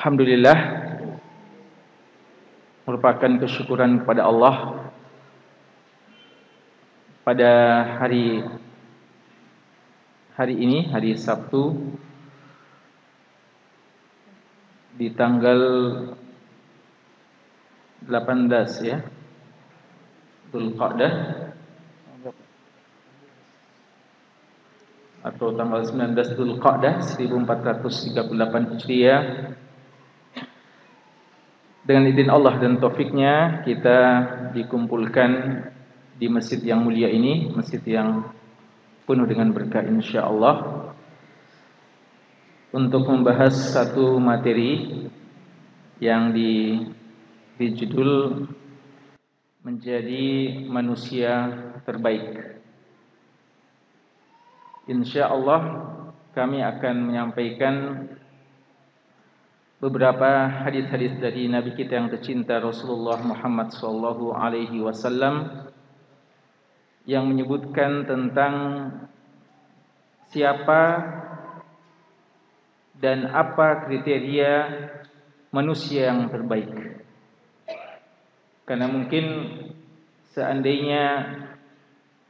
Alhamdulillah merupakan kesyukuran kepada Allah pada hari hari ini hari Sabtu di tanggal 18 ya Dzulqa'dah atau tanggal 19 Dzulqa'dah 1438 Hijriah dengan izin Allah dan taufiknya kita dikumpulkan di masjid yang mulia ini, masjid yang penuh dengan berkah insya-Allah untuk membahas satu materi yang di dijudul menjadi manusia terbaik. Insya-Allah kami akan menyampaikan beberapa hadis-hadis dari Nabi kita yang tercinta Rasulullah Muhammad sallallahu alaihi wasallam yang menyebutkan tentang siapa dan apa kriteria manusia yang terbaik. Karena mungkin seandainya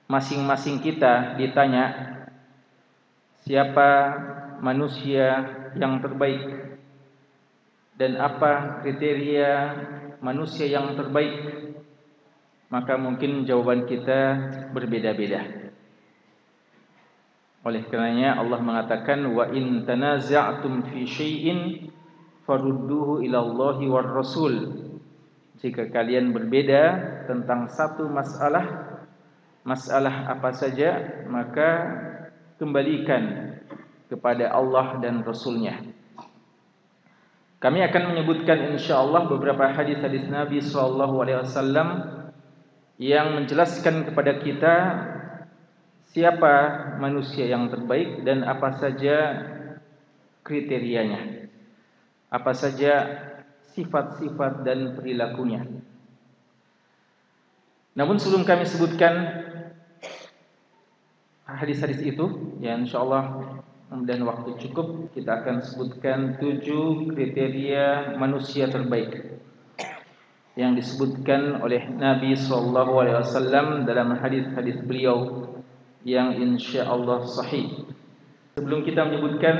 masing-masing kita ditanya siapa manusia yang terbaik dan apa kriteria manusia yang terbaik maka mungkin jawaban kita berbeda-beda. Oleh karenanya Allah mengatakan wa in tanaza'tum fi syai'in farudduhu ila Allahi war rasul jika kalian berbeda tentang satu masalah masalah apa saja maka kembalikan kepada Allah dan Rasulnya kami akan menyebutkan insya-Allah beberapa hadis-hadis Nabi sallallahu alaihi wasallam yang menjelaskan kepada kita siapa manusia yang terbaik dan apa saja kriterianya. Apa saja sifat-sifat dan perilakunya. Namun sebelum kami sebutkan hadis-hadis itu, ya insya-Allah dan waktu cukup kita akan sebutkan tujuh kriteria manusia terbaik yang disebutkan oleh Nabi sallallahu alaihi wasallam dalam hadis-hadis beliau yang insya-Allah sahih. Sebelum kita menyebutkan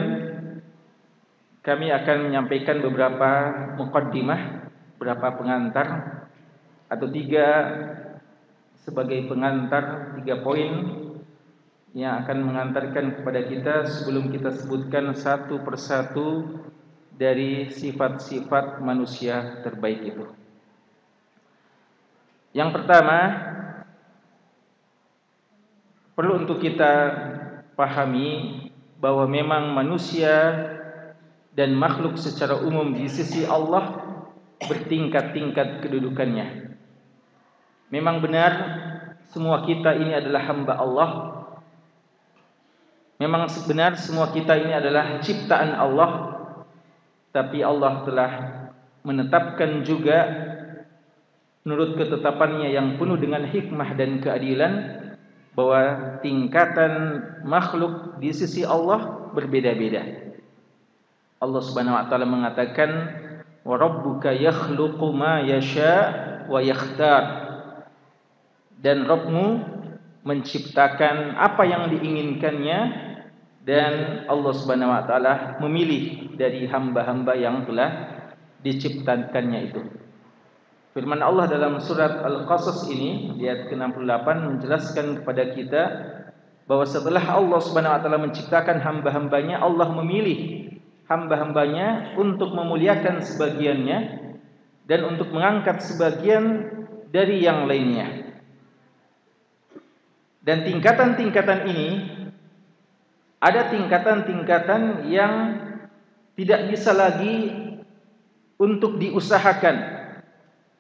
kami akan menyampaikan beberapa mukaddimah, beberapa pengantar atau tiga sebagai pengantar tiga poin yang akan mengantarkan kepada kita sebelum kita sebutkan satu persatu dari sifat-sifat manusia terbaik itu. Yang pertama perlu untuk kita pahami bahwa memang manusia dan makhluk secara umum di sisi Allah bertingkat-tingkat kedudukannya. Memang benar semua kita ini adalah hamba Allah Memang sebenar semua kita ini adalah ciptaan Allah Tapi Allah telah menetapkan juga Menurut ketetapannya yang penuh dengan hikmah dan keadilan Bahwa tingkatan makhluk di sisi Allah berbeda-beda. Allah subhanahu wa ta'ala mengatakan Wa rabbuka yakhluqu ma yasha wa yakhtar. Dan Rabbmu menciptakan apa yang diinginkannya dan Allah Subhanahu wa taala memilih dari hamba-hamba yang telah diciptakannya itu. Firman Allah dalam surat Al-Qasas ini ayat ke-68 menjelaskan kepada kita bahwa setelah Allah Subhanahu wa taala menciptakan hamba-hambanya, Allah memilih hamba-hambanya untuk memuliakan sebagiannya dan untuk mengangkat sebagian dari yang lainnya. Dan tingkatan-tingkatan ini ada tingkatan-tingkatan yang tidak bisa lagi untuk diusahakan.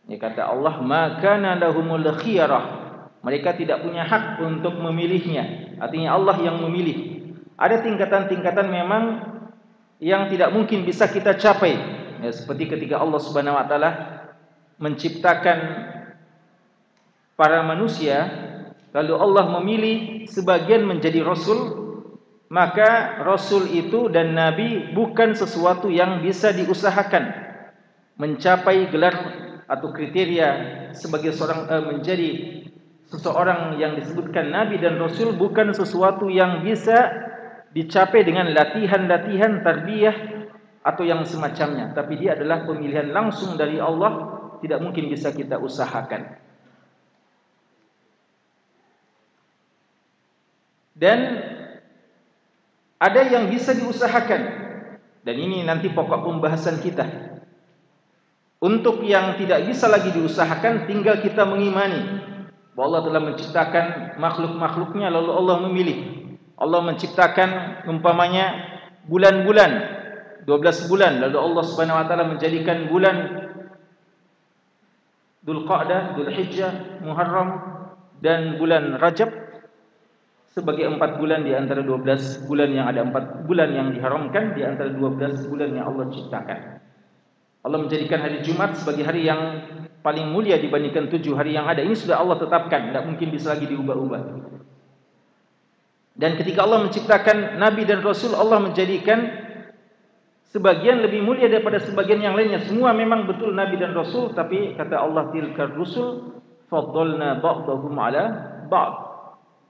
Ya kata Allah, "Maka nalahumul khiyarah." Mereka tidak punya hak untuk memilihnya. Artinya Allah yang memilih. Ada tingkatan-tingkatan memang yang tidak mungkin bisa kita capai. Ya, seperti ketika Allah Subhanahu wa taala menciptakan para manusia, lalu Allah memilih sebagian menjadi rasul maka rasul itu dan nabi bukan sesuatu yang bisa diusahakan mencapai gelar atau kriteria sebagai seorang uh, menjadi seseorang yang disebutkan nabi dan rasul bukan sesuatu yang bisa dicapai dengan latihan-latihan tarbiyah atau yang semacamnya. Tapi dia adalah pemilihan langsung dari Allah tidak mungkin bisa kita usahakan. Dan ada yang bisa diusahakan. Dan ini nanti pokok pembahasan kita. Untuk yang tidak bisa lagi diusahakan tinggal kita mengimani. Bahwa Allah telah menciptakan makhluk-makhluknya lalu Allah memilih. Allah menciptakan umpamanya bulan-bulan 12 bulan. Lalu Allah Subhanahu wa taala menjadikan bulan Dzulqa'dah, Dzulhijjah, Muharram dan bulan Rajab sebagai empat bulan di antara dua belas bulan yang ada empat bulan yang diharamkan di antara dua belas bulan yang Allah ciptakan. Allah menjadikan hari Jumat sebagai hari yang paling mulia dibandingkan tujuh hari yang ada. Ini sudah Allah tetapkan, tidak mungkin bisa lagi diubah-ubah. Dan ketika Allah menciptakan Nabi dan Rasul, Allah menjadikan sebagian lebih mulia daripada sebagian yang lainnya. Semua memang betul Nabi dan Rasul, tapi kata Allah tilkar Rusul, faddalna ba'dahum ala ba'd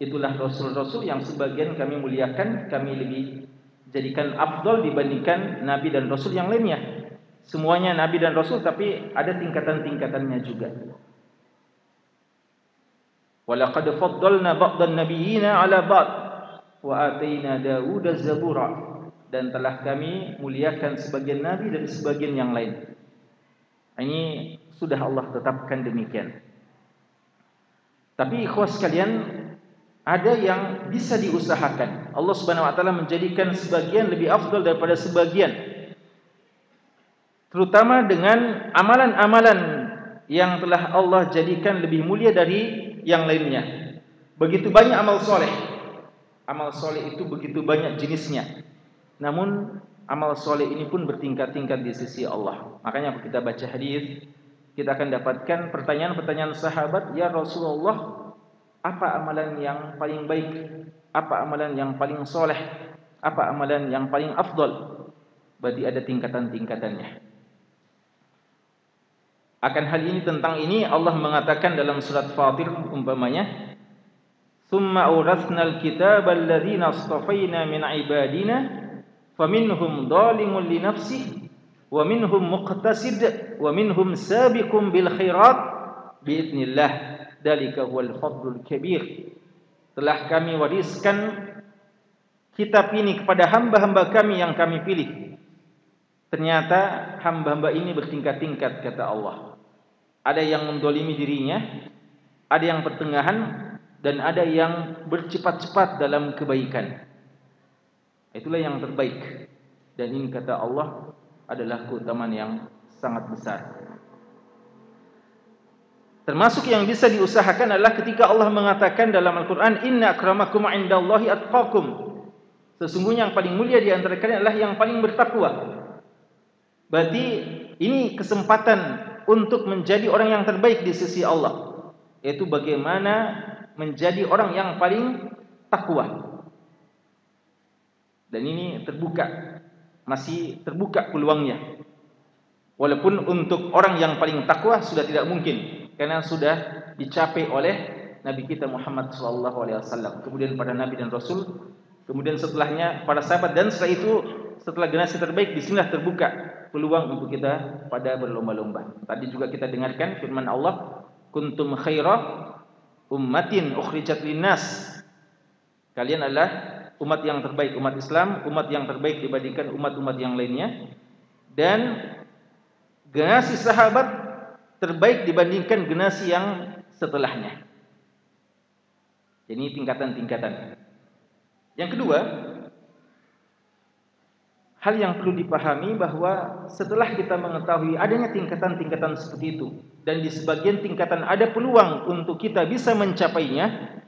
itulah rasul-rasul yang sebagian kami muliakan, kami lebih jadikan afdal dibandingkan nabi dan rasul yang lainnya. Semuanya nabi dan rasul tapi ada tingkatan-tingkatannya juga. Walaqad faddalna ba'dhan nabiyyina 'ala ba'd wa atayna Dawuda zabura dan telah kami muliakan sebagian nabi dan sebagian yang lain. Ini sudah Allah tetapkan demikian. Tapi ikhwas sekalian, ada yang bisa diusahakan. Allah Subhanahu wa taala menjadikan sebagian lebih afdal daripada sebagian. Terutama dengan amalan-amalan yang telah Allah jadikan lebih mulia dari yang lainnya. Begitu banyak amal soleh. Amal soleh itu begitu banyak jenisnya. Namun amal soleh ini pun bertingkat-tingkat di sisi Allah. Makanya kita baca hadis, kita akan dapatkan pertanyaan-pertanyaan sahabat, ya Rasulullah, apa amalan yang paling baik, apa amalan yang paling soleh, apa amalan yang paling afdal. Berarti ada tingkatan-tingkatannya. Akan hal ini tentang ini Allah mengatakan dalam surat Fatir umpamanya, "Tsumma awrathna al-kitaba alladhina astafayna min ibadina, faminhum dhalimun li nafsihi wa muqtasid wa minhum sabiqun bil khairat bi idznillah." dalika huwal fadlul kabir. Telah kami wariskan kitab ini kepada hamba-hamba kami yang kami pilih. Ternyata hamba-hamba ini bertingkat-tingkat kata Allah. Ada yang mendolimi dirinya ada yang pertengahan dan ada yang bercepat-cepat dalam kebaikan. Itulah yang terbaik. Dan ini kata Allah adalah keutamaan yang sangat besar Termasuk yang bisa diusahakan adalah ketika Allah mengatakan dalam Al-Quran Inna akramakum indallahi atqakum. Sesungguhnya yang paling mulia di antara kalian adalah yang paling bertakwa. Berarti ini kesempatan untuk menjadi orang yang terbaik di sisi Allah Yaitu bagaimana menjadi orang yang paling takwa. Dan ini terbuka Masih terbuka peluangnya. Walaupun untuk orang yang paling takwa sudah tidak mungkin karena sudah dicapai oleh Nabi kita Muhammad sallallahu alaihi wasallam. Kemudian para nabi dan rasul kemudian setelahnya para sahabat dan setelah itu setelah generasi terbaik di sinilah terbuka peluang untuk kita pada berlomba-lomba. Tadi juga kita dengarkan firman Allah kuntum khaira ummatin ukhrijat linnas. Kalian adalah umat yang terbaik umat Islam umat yang terbaik dibandingkan umat-umat yang lainnya. Dan generasi sahabat terbaik dibandingkan generasi yang setelahnya. Ini tingkatan-tingkatan. Yang kedua, hal yang perlu dipahami bahwa setelah kita mengetahui adanya tingkatan-tingkatan seperti itu dan di sebagian tingkatan ada peluang untuk kita bisa mencapainya,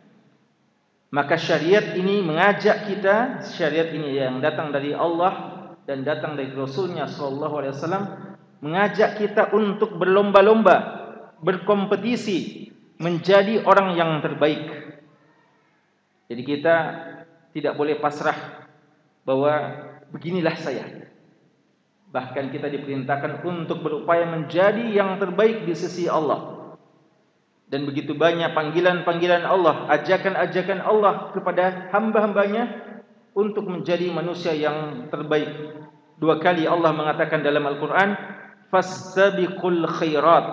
maka syariat ini mengajak kita, syariat ini yang datang dari Allah dan datang dari Rasulnya Sallallahu Alaihi Wasallam mengajak kita untuk berlomba-lomba, berkompetisi menjadi orang yang terbaik. Jadi kita tidak boleh pasrah bahwa beginilah saya. Bahkan kita diperintahkan untuk berupaya menjadi yang terbaik di sisi Allah. Dan begitu banyak panggilan-panggilan Allah, ajakan-ajakan Allah kepada hamba-hambanya untuk menjadi manusia yang terbaik. Dua kali Allah mengatakan dalam Al-Quran, Fastabiqul khairat.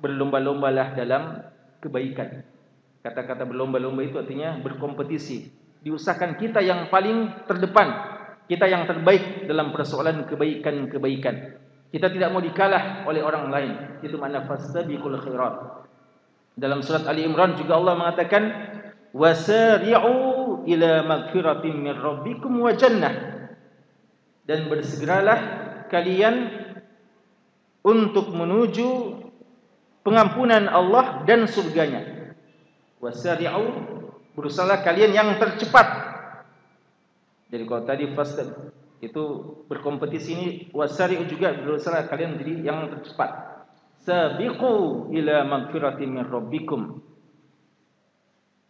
Berlomba-lombalah dalam kebaikan. Kata-kata berlomba-lomba itu artinya berkompetisi. Diusahakan kita yang paling terdepan. Kita yang terbaik dalam persoalan kebaikan-kebaikan. Kita tidak mau dikalah oleh orang lain. Itu makna fastabiqul khairat. Dalam surat Ali Imran juga Allah mengatakan wasari'u ila magfiratin min rabbikum wa jannah dan bersegeralah kalian untuk menuju pengampunan Allah dan surganya. Wasari'u berusaha kalian yang tercepat. Jadi kalau tadi fast itu berkompetisi ini wasari'u juga berusaha kalian jadi yang tercepat. Sabiqu ila magfiratin min rabbikum.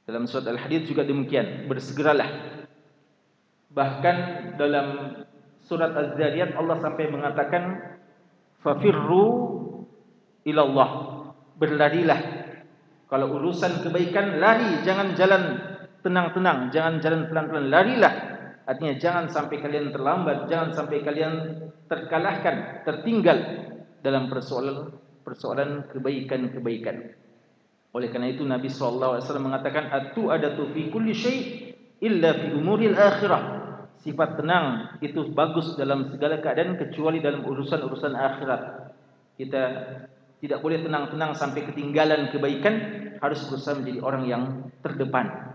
Dalam surat al-hadid juga demikian bersegeralah. Bahkan dalam surat az-zariyat Allah sampai mengatakan fafirru ila Allah berlarilah. Kalau urusan kebaikan lari. Jangan jalan tenang-tenang. Jangan jalan pelan-pelan. Larilah. Artinya jangan sampai kalian terlambat. Jangan sampai kalian terkalahkan tertinggal dalam persoalan persoalan kebaikan-kebaikan. Oleh karena itu Nabi sallallahu alaihi wasallam mengatakan atu adatu fi kulli syai illa fi umuril akhirah. Sifat tenang itu bagus dalam segala keadaan kecuali dalam urusan-urusan akhirat. Kita tidak boleh tenang-tenang sampai ketinggalan kebaikan, harus berusaha menjadi orang yang terdepan.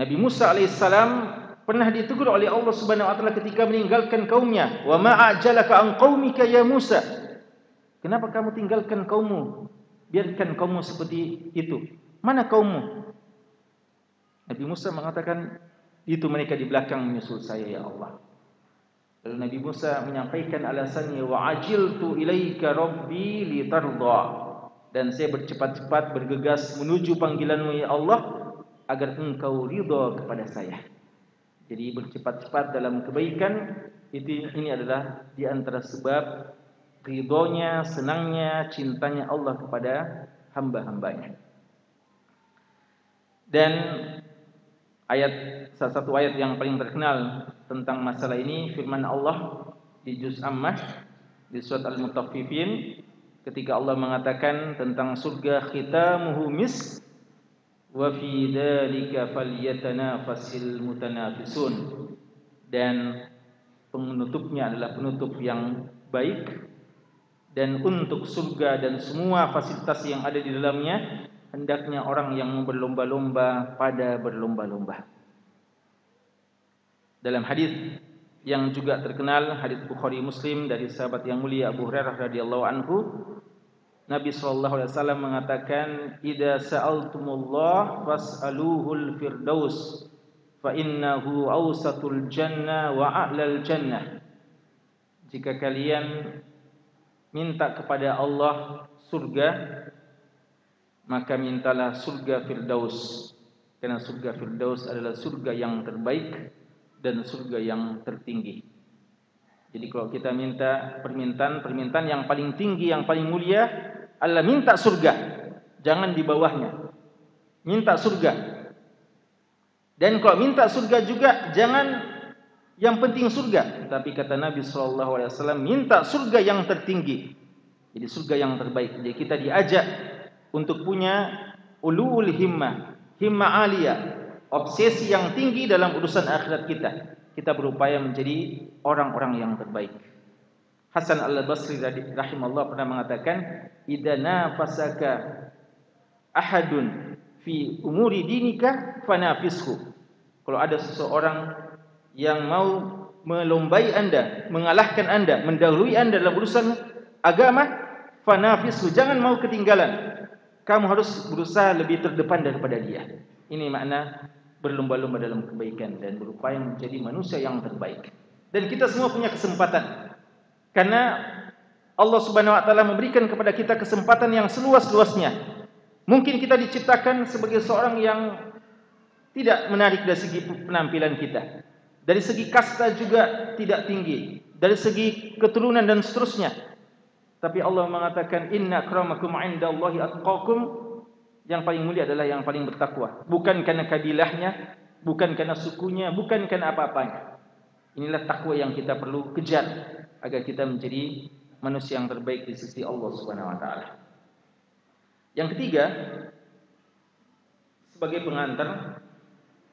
Nabi Musa alaihissalam pernah ditegur oleh Allah Subhanahu wa taala ketika meninggalkan kaumnya, "Wa ma ajalaka an qaumika ya Musa?" Kenapa kamu tinggalkan kaummu? Biarkan kaummu seperti itu. Mana kaummu? Nabi Musa mengatakan, itu mereka di belakang menyusul saya ya Allah. Lalu Nabi Musa menyampaikan alasannya, wa ajiltu ilaika rabbi litarda. Dan saya bercepat-cepat bergegas menuju panggilanmu ya Allah agar engkau ridha kepada saya. Jadi bercepat-cepat dalam kebaikan itu ini adalah di antara sebab ridhonya, senangnya, cintanya Allah kepada hamba-hambanya. Dan ayat salah satu ayat yang paling terkenal tentang masalah ini firman Allah di juz Ammah di surat Al-Mutaffifin ketika Allah mengatakan tentang surga khitamuhu mis wa fi dzalika falyatanafasil mutanafisun. Dan penutupnya adalah penutup yang baik. Dan untuk surga dan semua fasilitas yang ada di dalamnya hendaknya orang yang berlomba-lomba pada berlomba-lomba. Dalam hadis yang juga terkenal hadis Bukhari Muslim dari sahabat yang mulia Abu Hurairah radhiyallahu anhu Nabi sallallahu alaihi wasallam mengatakan idza sa'altumullah fas'aluhul firdaus fa innahu awsatul jannah wa a'lal jannah jika kalian minta kepada Allah surga maka mintalah surga firdaus. Karena surga firdaus adalah surga yang terbaik dan surga yang tertinggi. Jadi kalau kita minta permintaan permintaan yang paling tinggi yang paling mulia adalah minta surga. Jangan di bawahnya. Minta surga. Dan kalau minta surga juga jangan yang penting surga, tapi kata Nabi sallallahu alaihi wasallam minta surga yang tertinggi. Jadi surga yang terbaik. Jadi kita diajak untuk punya ulul himmah, himmah alia, obsesi yang tinggi dalam urusan akhirat kita. Kita berupaya menjadi orang-orang yang terbaik. Hasan Al-Basri rahimahullah pernah mengatakan, "Idza nafasaka ahadun fi umuri dinika fanafishu." Kalau ada seseorang yang mau melombai anda, mengalahkan anda, mendahului anda dalam urusan agama, fanafisu, jangan mau ketinggalan. Kamu harus berusaha lebih terdepan daripada dia. Ini makna berlomba-lomba dalam kebaikan dan berupaya menjadi manusia yang terbaik. Dan kita semua punya kesempatan. Karena Allah Subhanahu wa taala memberikan kepada kita kesempatan yang seluas-luasnya. Mungkin kita diciptakan sebagai seorang yang tidak menarik dari segi penampilan kita. Dari segi kasta juga tidak tinggi. Dari segi keturunan dan seterusnya. Tapi Allah mengatakan inna akramakum 'indallahi atqakum yang paling mulia adalah yang paling bertakwa. Bukan karena kabilahnya, bukan karena sukunya, bukan karena apa-apanya. Inilah takwa yang kita perlu kejar agar kita menjadi manusia yang terbaik di sisi Allah Subhanahu wa taala. Yang ketiga, sebagai pengantar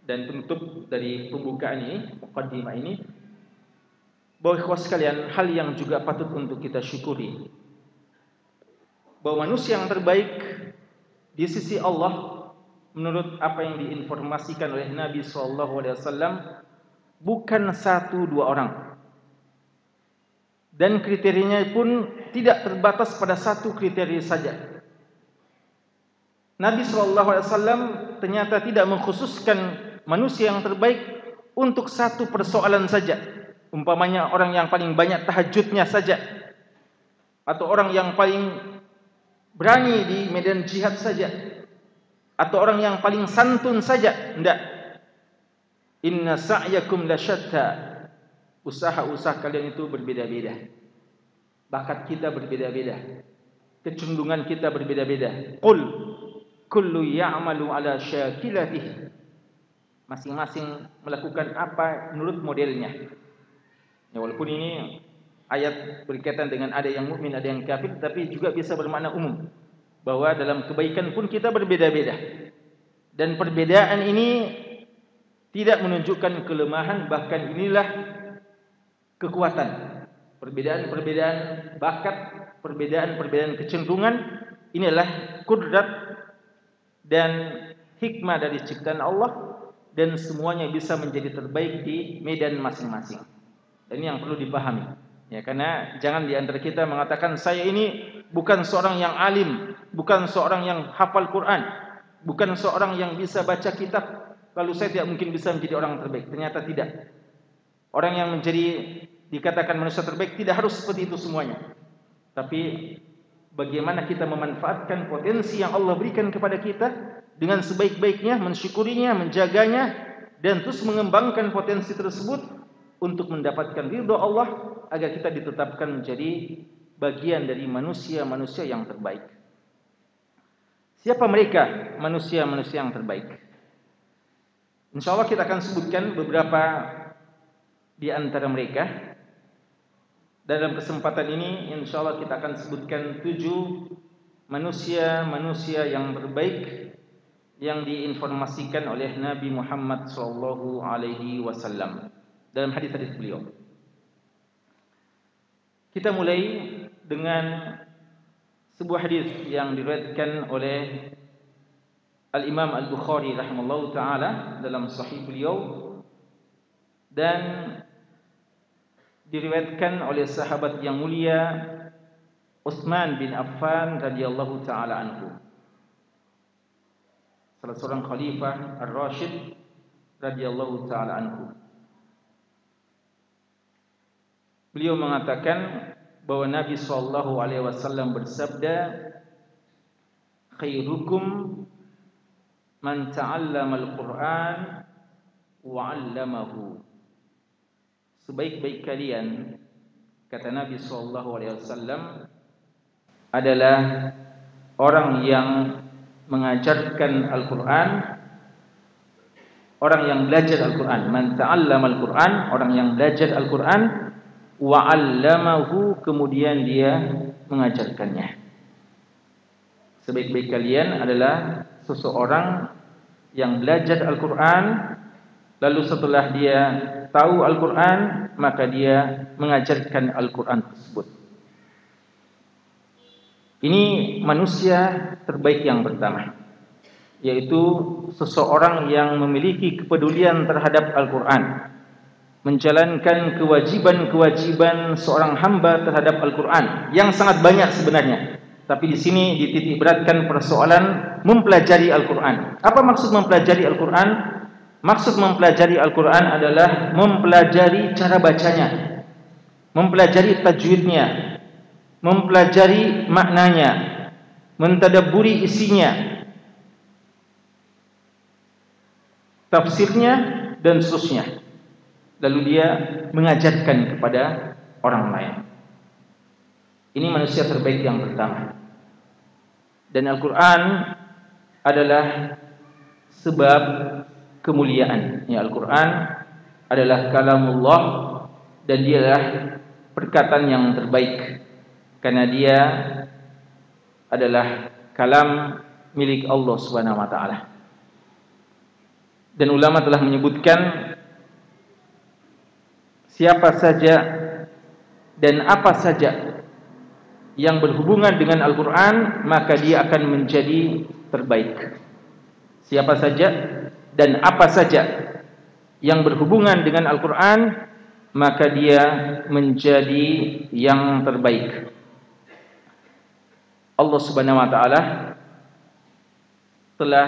dan penutup dari pembukaan ini, mukaddimah ini, bahwa ikhwas sekalian, hal yang juga patut untuk kita syukuri. Bahwa manusia yang terbaik di sisi Allah menurut apa yang diinformasikan oleh Nabi SAW bukan satu dua orang. Dan kriterianya pun tidak terbatas pada satu kriteria saja. Nabi SAW ternyata tidak mengkhususkan manusia yang terbaik untuk satu persoalan saja. Umpamanya orang yang paling banyak tahajudnya saja. Atau orang yang paling berani di medan jihad saja. Atau orang yang paling santun saja. Tidak. Inna sa'yakum la syatta. Usaha-usaha kalian itu berbeda-beda. Bakat kita berbeda-beda. Kecenderungan kita berbeda-beda. Qul kullu ya'malu ala syakilatihi masing-masing melakukan apa menurut modelnya. Ya, walaupun ini ayat berkaitan dengan ada yang mukmin, ada yang kafir, tapi juga bisa bermakna umum bahwa dalam kebaikan pun kita berbeda-beda. Dan perbedaan ini tidak menunjukkan kelemahan, bahkan inilah kekuatan. Perbedaan-perbedaan bakat, perbedaan-perbedaan kecenderungan inilah kudrat dan hikmah dari ciptaan Allah dan semuanya bisa menjadi terbaik di medan masing-masing. Ini yang perlu dipahami. Ya, karena jangan di antara kita mengatakan saya ini bukan seorang yang alim, bukan seorang yang hafal Quran, bukan seorang yang bisa baca kitab, lalu saya tidak mungkin bisa menjadi orang terbaik. Ternyata tidak. Orang yang menjadi dikatakan manusia terbaik tidak harus seperti itu semuanya. Tapi bagaimana kita memanfaatkan potensi yang Allah berikan kepada kita dengan sebaik-baiknya, mensyukurinya, menjaganya dan terus mengembangkan potensi tersebut untuk mendapatkan ridho Allah agar kita ditetapkan menjadi bagian dari manusia-manusia yang terbaik. Siapa mereka manusia-manusia yang terbaik? Insya Allah kita akan sebutkan beberapa di antara mereka. Dalam kesempatan ini, insya Allah kita akan sebutkan tujuh manusia-manusia yang terbaik yang diinformasikan oleh Nabi Muhammad sallallahu alaihi wasallam dalam hadis-hadis beliau. Kita mulai dengan sebuah hadis yang diriwayatkan oleh Al-Imam Al-Bukhari rahimallahu taala dalam sahih beliau dan diriwayatkan oleh sahabat yang mulia Utsman bin Affan radhiyallahu taala anhu salah seorang khalifah Ar-Rashid radhiyallahu taala anhu. Beliau mengatakan bahwa Nabi sallallahu alaihi wasallam bersabda khairukum man ta'allama al-Qur'an wa 'allamahu. Sebaik-baik kalian kata Nabi sallallahu alaihi wasallam adalah orang yang mengajarkan Al-Quran orang yang belajar Al-Quran man ta'allama Al-Quran orang yang belajar Al-Quran wa'allamahu kemudian dia mengajarkannya. Sebaik-baik kalian adalah seseorang yang belajar Al-Quran lalu setelah dia tahu Al-Quran maka dia mengajarkan Al-Quran tersebut. Ini manusia terbaik yang pertama yaitu seseorang yang memiliki kepedulian terhadap Al-Quran menjalankan kewajiban-kewajiban seorang hamba terhadap Al-Quran yang sangat banyak sebenarnya. Tapi di sini dititik beratkan persoalan mempelajari Al-Quran. Apa maksud mempelajari Al-Quran? Maksud mempelajari Al-Quran adalah mempelajari cara bacanya mempelajari tajwidnya mempelajari maknanya, mentadaburi isinya, tafsirnya dan seterusnya. Lalu dia mengajarkan kepada orang lain. Ini manusia terbaik yang pertama. Dan Al-Quran adalah sebab kemuliaan. Ya, Al-Quran adalah kalamullah dan dia adalah perkataan yang terbaik. Karena dia adalah kalam milik Allah Subhanahu wa taala. Dan ulama telah menyebutkan siapa saja dan apa saja yang berhubungan dengan Al-Quran maka dia akan menjadi terbaik. Siapa saja dan apa saja yang berhubungan dengan Al-Quran maka dia menjadi yang terbaik. Allah subhanahu wa ta'ala telah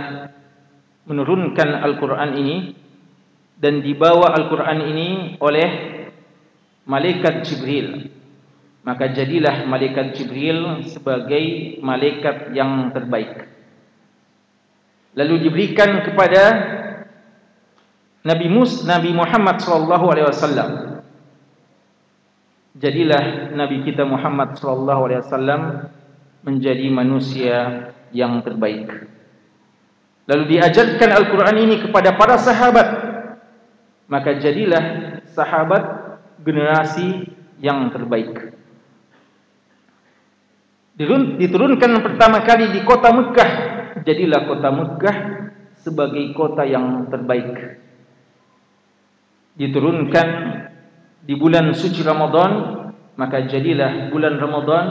menurunkan Al-Quran ini dan dibawa Al-Quran ini oleh malaikat Jibril. Maka jadilah malaikat Jibril sebagai malaikat yang terbaik. Lalu diberikan kepada Nabi Mus Nabi Muhammad sallallahu alaihi wasallam. Jadilah Nabi kita Muhammad sallallahu alaihi wasallam menjadi manusia yang terbaik. Lalu diajarkan Al-Quran ini kepada para sahabat maka jadilah sahabat generasi yang terbaik. Diturunkan pertama kali di kota Mekah, jadilah kota Mekah sebagai kota yang terbaik. Diturunkan di bulan suci Ramadan, maka jadilah bulan Ramadan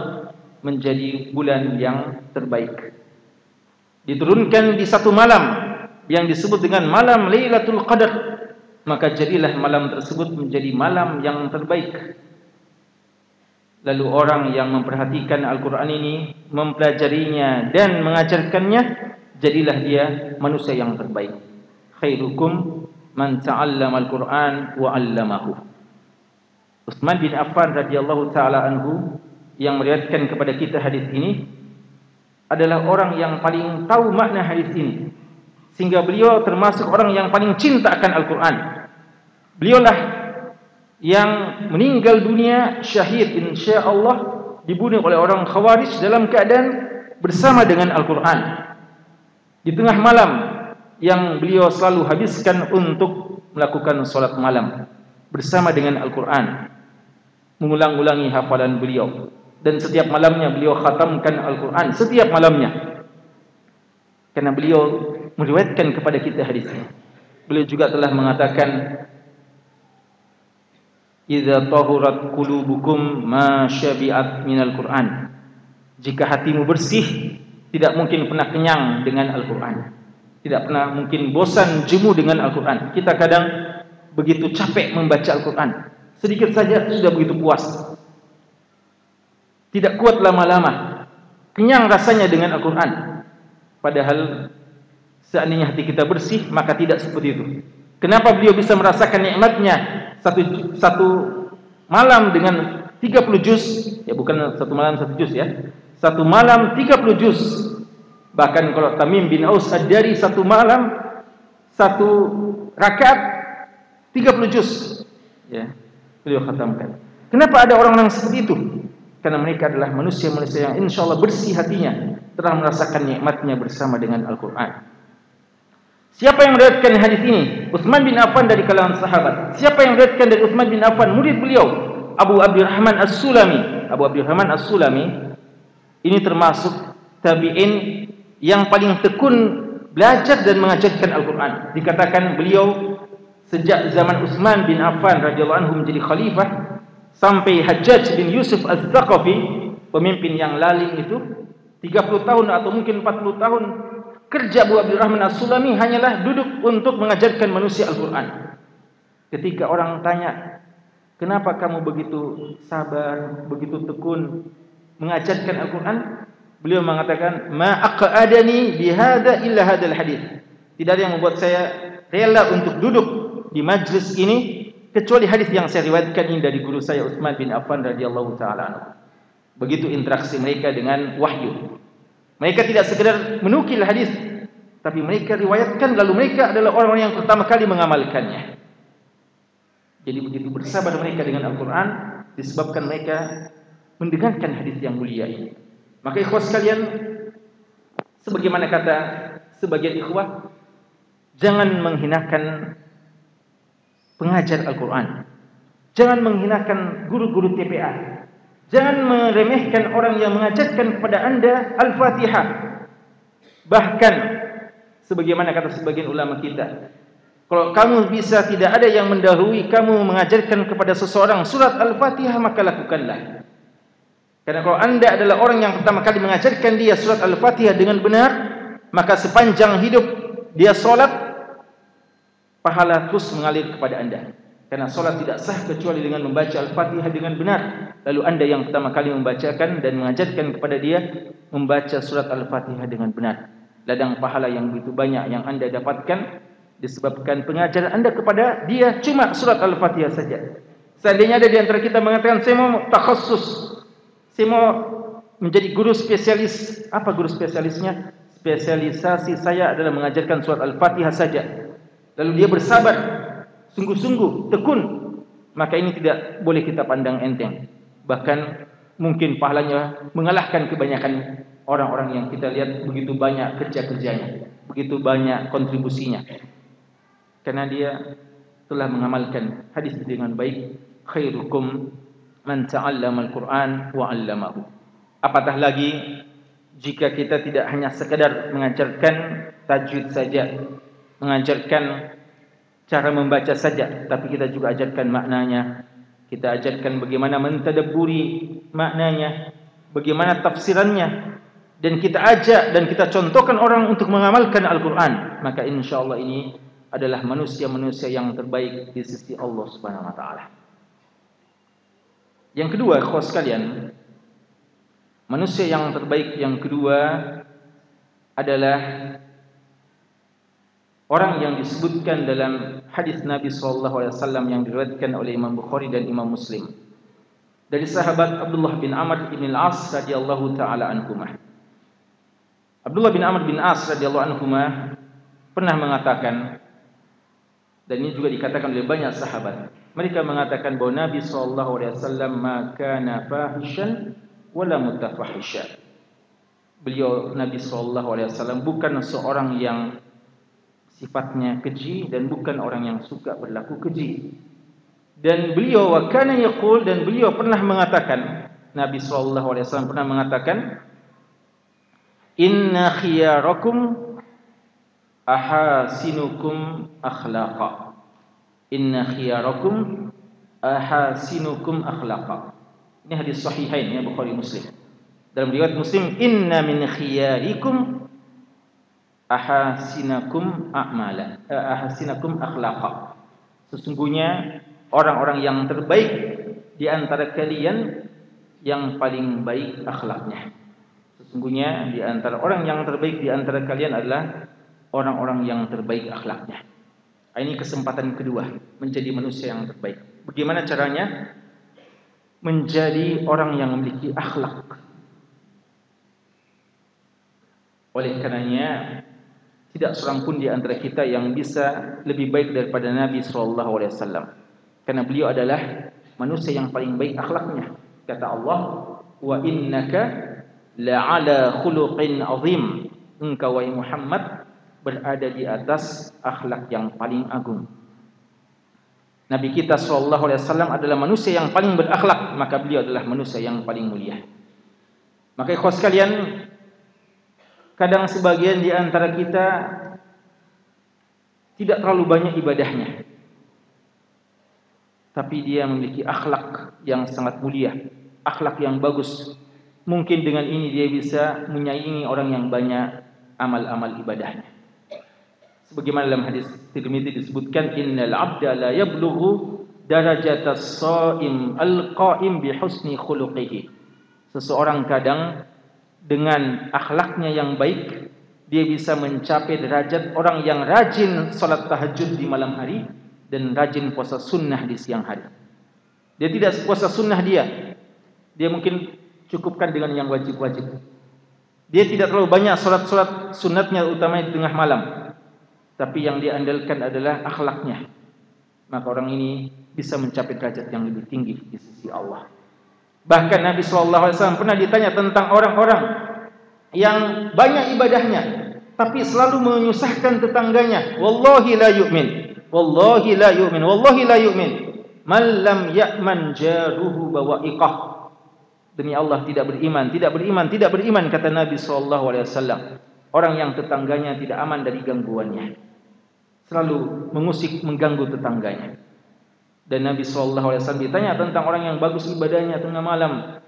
menjadi bulan yang terbaik. Diturunkan di satu malam yang disebut dengan malam Lailatul Qadar maka jadilah malam tersebut menjadi malam yang terbaik. Lalu orang yang memperhatikan Al-Quran ini, mempelajarinya dan mengajarkannya, jadilah dia manusia yang terbaik. Khairukum man ta'allama Al-Quran wa 'allamahu. Utsman bin Affan radhiyallahu taala anhu yang meriwayatkan kepada kita hadis ini adalah orang yang paling tahu makna hadis ini sehingga beliau termasuk orang yang paling cinta akan Al-Quran. Beliaulah yang meninggal dunia syahid insya Allah dibunuh oleh orang khawarij dalam keadaan bersama dengan Al-Quran. Di tengah malam yang beliau selalu habiskan untuk melakukan solat malam bersama dengan Al-Quran. Mengulang-ulangi hafalan beliau. Dan setiap malamnya beliau khatamkan Al-Quran. Setiap malamnya. Karena beliau meriwayatkan kepada kita hadis ini. Beliau juga telah mengatakan Idza tahurat qulubukum ma syabi'at minal Qur'an. Jika hatimu bersih, tidak mungkin pernah kenyang dengan Al-Qur'an. Tidak pernah mungkin bosan jemu dengan Al-Qur'an. Kita kadang begitu capek membaca Al-Qur'an. Sedikit saja sudah begitu puas. Tidak kuat lama-lama. Kenyang rasanya dengan Al-Qur'an. Padahal seandainya hati kita bersih maka tidak seperti itu. Kenapa beliau bisa merasakan nikmatnya satu satu malam dengan 30 juz? Ya bukan satu malam satu juz ya. Satu malam 30 juz. Bahkan kalau Tamim bin Aus dari satu malam satu rakaat 30 juz. Ya beliau khatamkan. Kenapa ada orang-orang seperti itu? Karena mereka adalah manusia-manusia yang insyaallah bersih hatinya telah merasakan nikmatnya bersama dengan Al-Qur'an Siapa yang meriwayatkan hadis ini? Utsman bin Affan dari kalangan sahabat. Siapa yang meriwayatkan dari Utsman bin Affan? Murid beliau, Abu Abdurrahman As-Sulami. Abu Abdurrahman As-Sulami ini termasuk tabi'in yang paling tekun belajar dan mengajarkan Al-Quran. Dikatakan beliau sejak zaman Utsman bin Affan radhiyallahu anhu menjadi khalifah sampai Hajjaj bin Yusuf Az-Zaqafi, pemimpin yang laling itu 30 tahun atau mungkin 40 tahun kerja Abu Abdurrahman As-Sulami hanyalah duduk untuk mengajarkan manusia Al-Quran. Ketika orang tanya, kenapa kamu begitu sabar, begitu tekun mengajarkan Al-Quran? Beliau mengatakan, ma aqadani bihada illa hadal hadith. Tidak ada yang membuat saya rela untuk duduk di majlis ini kecuali hadis yang saya riwayatkan ini dari guru saya Utsman bin Affan radhiyallahu taala Begitu interaksi mereka dengan wahyu. Mereka tidak sekedar menukil hadis, tapi mereka riwayatkan lalu mereka adalah orang-orang yang pertama kali mengamalkannya. Jadi begitu bersabar mereka dengan Al-Quran disebabkan mereka mendengarkan hadis yang mulia ini. Maka ikhwah sekalian, sebagaimana kata sebagian ikhwah, jangan menghinakan pengajar Al-Quran. Jangan menghinakan guru-guru TPA. Jangan meremehkan orang yang mengajarkan kepada anda Al-Fatihah. Bahkan, sebagaimana kata sebagian ulama kita, kalau kamu bisa tidak ada yang mendahului kamu mengajarkan kepada seseorang surat Al-Fatihah, maka lakukanlah. Karena kalau anda adalah orang yang pertama kali mengajarkan dia surat Al-Fatihah dengan benar, maka sepanjang hidup dia solat, pahala terus mengalir kepada anda. Karena solat tidak sah kecuali dengan membaca Al-Fatihah dengan benar. Lalu anda yang pertama kali membacakan dan mengajarkan kepada dia membaca surat Al-Fatihah dengan benar. Ladang pahala yang begitu banyak yang anda dapatkan disebabkan pengajaran anda kepada dia cuma surat Al-Fatihah saja. Seandainya ada di antara kita mengatakan saya mau takhasus, saya mau menjadi guru spesialis. Apa guru spesialisnya? Spesialisasi saya adalah mengajarkan surat Al-Fatihah saja. Lalu dia bersabar sungguh-sungguh tekun. Maka ini tidak boleh kita pandang enteng. Bahkan mungkin pahalanya mengalahkan kebanyakan orang-orang yang kita lihat begitu banyak kerja-kerjanya begitu banyak kontribusinya. Karena dia telah mengamalkan hadis dengan baik khairukum man ta'allama al-Quran wa 'allamahu. Apatah lagi jika kita tidak hanya sekadar mengajarkan tajwid saja mengajarkan cara membaca saja tapi kita juga ajarkan maknanya. Kita ajarkan bagaimana mentadabburi maknanya bagaimana tafsirannya. Dan kita ajak dan kita contohkan orang untuk mengamalkan Al-Qur'an. Maka insyaallah ini adalah manusia-manusia yang terbaik di sisi Allah Subhanahu wa taala. Yang kedua khos kalian manusia yang terbaik yang kedua adalah orang yang disebutkan dalam hadis Nabi sallallahu alaihi wasallam yang diriwayatkan oleh Imam Bukhari dan Imam Muslim. Dari sahabat Abdullah bin Amr bin Al-As radhiyallahu taala anhumah. Abdullah bin Amr bin As radhiyallahu anhumah pernah mengatakan dan ini juga dikatakan oleh banyak sahabat mereka mengatakan bahawa Nabi sallallahu alaihi wasallam maka nafahishan wala mutafahisha beliau Nabi sallallahu alaihi wasallam bukan seorang yang sifatnya keji dan bukan orang yang suka berlaku keji. Dan beliau wakana yaqul dan beliau pernah mengatakan Nabi sallallahu alaihi wasallam pernah mengatakan Inna khiyarakum ahasinukum akhlaqa. Inna khiyarakum ahasinukum akhlaqa. Ini hadis sahihain ya Bukhari Muslim. Dalam riwayat Muslim inna min khiyarikum ahasinakum a'mala eh, ahasinakum akhlaqa. Sesungguhnya orang-orang yang terbaik di antara kalian yang paling baik akhlaknya. Sesungguhnya di antara orang yang terbaik di antara kalian adalah orang-orang yang terbaik akhlaknya. Ini kesempatan kedua menjadi manusia yang terbaik. Bagaimana caranya? Menjadi orang yang memiliki akhlak. Oleh karenanya tidak seorang pun di antara kita yang bisa lebih baik daripada Nabi wasallam. Karena beliau adalah manusia yang paling baik akhlaknya. Kata Allah, "Wa innaka la'ala khuluqin azim." Engkau wahai Muhammad berada di atas akhlak yang paling agung. Nabi kita wasallam adalah manusia yang paling berakhlak, maka beliau adalah manusia yang paling mulia. Maka ikhwas sekalian, kadang sebagian di antara kita tidak terlalu banyak ibadahnya. Tapi dia memiliki akhlak yang sangat mulia akhlak yang bagus. Mungkin dengan ini dia bisa menyaingi orang yang banyak amal-amal ibadahnya. Sebagaimana dalam hadis Tirmizi disebutkan innal abda la yablughu darajatas shaim alqaim bi husni khuluqihi. Seseorang kadang dengan akhlaknya yang baik dia bisa mencapai derajat orang yang rajin salat tahajud di malam hari dan rajin puasa sunnah di siang hari. Dia tidak puasa sunnah dia. Dia mungkin cukupkan dengan yang wajib-wajib. Dia tidak terlalu banyak salat-salat sunatnya utamanya di tengah malam. Tapi yang dia andalkan adalah akhlaknya. maka orang ini bisa mencapai derajat yang lebih tinggi di sisi Allah. Bahkan Nabi wasallam pernah ditanya tentang orang-orang yang banyak ibadahnya tapi selalu menyusahkan tetangganya. Wallahi la yu'min. Wallahi la yu'min. Wallahi la yu'min. Man lam ya'man jaruhu bawa'iqah. Demi Allah tidak beriman, tidak beriman, tidak beriman kata Nabi wasallam. Orang yang tetangganya tidak aman dari gangguannya. Selalu mengusik, mengganggu tetangganya. Dan Nabi wasallam ditanya tentang orang yang bagus ibadahnya tengah malam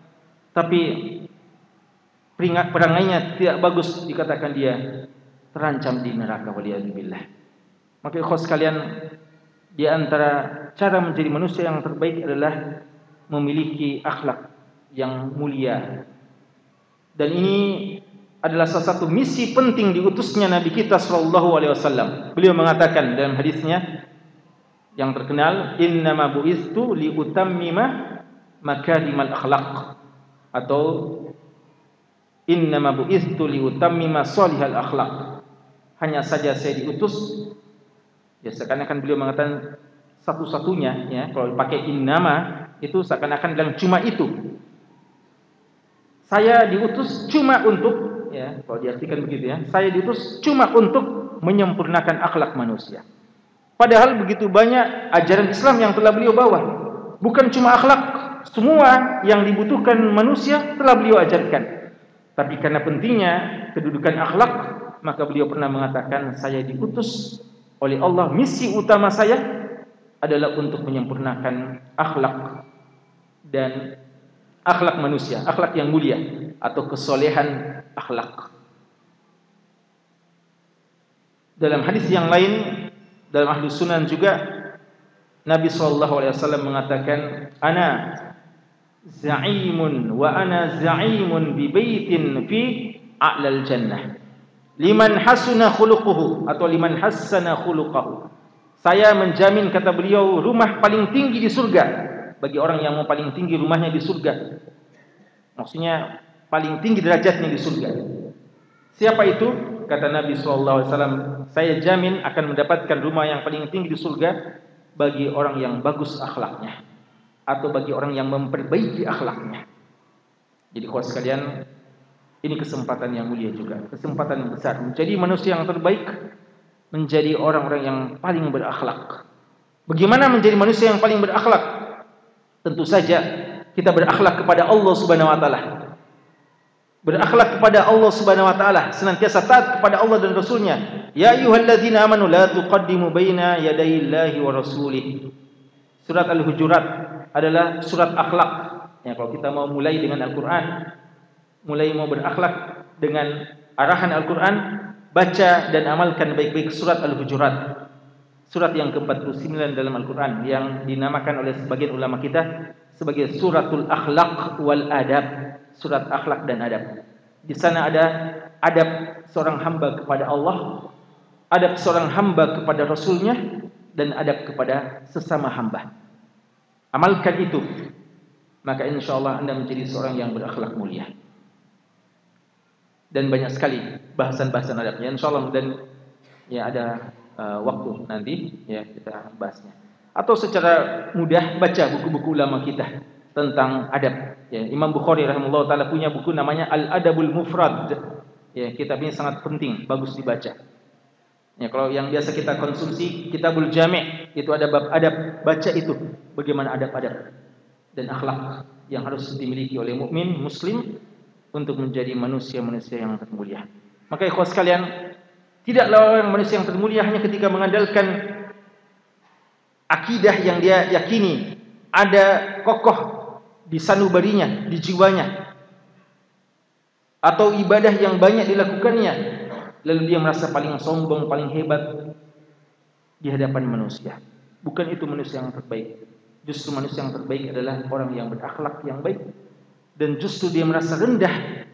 tapi peringat perangainya tidak bagus dikatakan dia terancam di neraka waliyadzubillah. Maka ikhwas sekalian di antara cara menjadi manusia yang terbaik adalah memiliki akhlak yang mulia. Dan ini adalah salah satu misi penting diutusnya Nabi kita sallallahu alaihi wasallam. Beliau mengatakan dalam hadisnya yang terkenal innama bu'istu li utammima makarimal akhlaq. Atau innama bu'istu li utammima salihal akhlaq. Hanya saja saya diutus. Ya seakan-akan beliau mengatakan satu-satunya ya kalau pakai innama itu seakan-akan bilang cuma itu. Saya diutus cuma untuk ya kalau diartikan begitu ya saya diutus cuma untuk menyempurnakan akhlak manusia Padahal begitu banyak ajaran Islam yang telah beliau bawa. Bukan cuma akhlak, semua yang dibutuhkan manusia telah beliau ajarkan. Tapi karena pentingnya kedudukan akhlak, maka beliau pernah mengatakan, saya diutus oleh Allah, misi utama saya adalah untuk menyempurnakan akhlak dan akhlak manusia, akhlak yang mulia atau kesolehan akhlak. Dalam hadis yang lain dalam ahli sunan juga Nabi sallallahu alaihi wasallam mengatakan ana za'imun wa ana za'imun bi baitin fi a'lal jannah. Liman hasuna khuluquhu atau liman hassana khuluquhu. Saya menjamin kata beliau rumah paling tinggi di surga bagi orang yang mau paling tinggi rumahnya di surga. Maksudnya paling tinggi derajatnya di surga siapa itu kata Nabi wasallam, saya jamin akan mendapatkan rumah yang paling tinggi di surga bagi orang yang bagus akhlaknya atau bagi orang yang memperbaiki akhlaknya. Jadi kawan sekalian, ini kesempatan yang mulia juga, kesempatan yang besar menjadi manusia yang terbaik, menjadi orang-orang yang paling berakhlak. Bagaimana menjadi manusia yang paling berakhlak? Tentu saja kita berakhlak kepada Allah Subhanahu wa taala berakhlak kepada Allah Subhanahu wa taala, senantiasa taat kepada Allah dan Rasulnya. Ya ayyuhalladzina amanu la tuqaddimu baina yadayillahi wa rasulih. Surat Al-Hujurat adalah surat akhlak. Ya, kalau kita mau mulai dengan Al-Qur'an, mulai mau berakhlak dengan arahan Al-Qur'an, baca dan amalkan baik-baik surat Al-Hujurat. Surat yang ke-49 dalam Al-Qur'an yang dinamakan oleh sebagian ulama kita sebagai suratul akhlak wal adab surat akhlak dan adab. Di sana ada adab seorang hamba kepada Allah, adab seorang hamba kepada Rasulnya, dan adab kepada sesama hamba. Amalkan itu, maka insya Allah anda menjadi seorang yang berakhlak mulia. Dan banyak sekali bahasan-bahasan adabnya. Insya Allah dan ya ada uh, waktu nanti ya kita bahasnya. Atau secara mudah baca buku-buku ulama kita tentang adab. Ya, Imam Bukhari rahimahullah taala punya buku namanya Al Adabul Mufrad. Ya, kitab ini sangat penting, bagus dibaca. Ya, kalau yang biasa kita konsumsi Kitabul Jami' itu ada bab adab, baca itu bagaimana adab-adab dan akhlak yang harus dimiliki oleh mukmin muslim untuk menjadi manusia-manusia yang termulia. Maka ikhwas sekalian, tidaklah orang manusia yang termulia hanya ketika mengandalkan akidah yang dia yakini ada kokoh di sanubarinya, di jiwanya. Atau ibadah yang banyak dilakukannya. Lalu dia merasa paling sombong, paling hebat di hadapan manusia. Bukan itu manusia yang terbaik. Justru manusia yang terbaik adalah orang yang berakhlak yang baik. Dan justru dia merasa rendah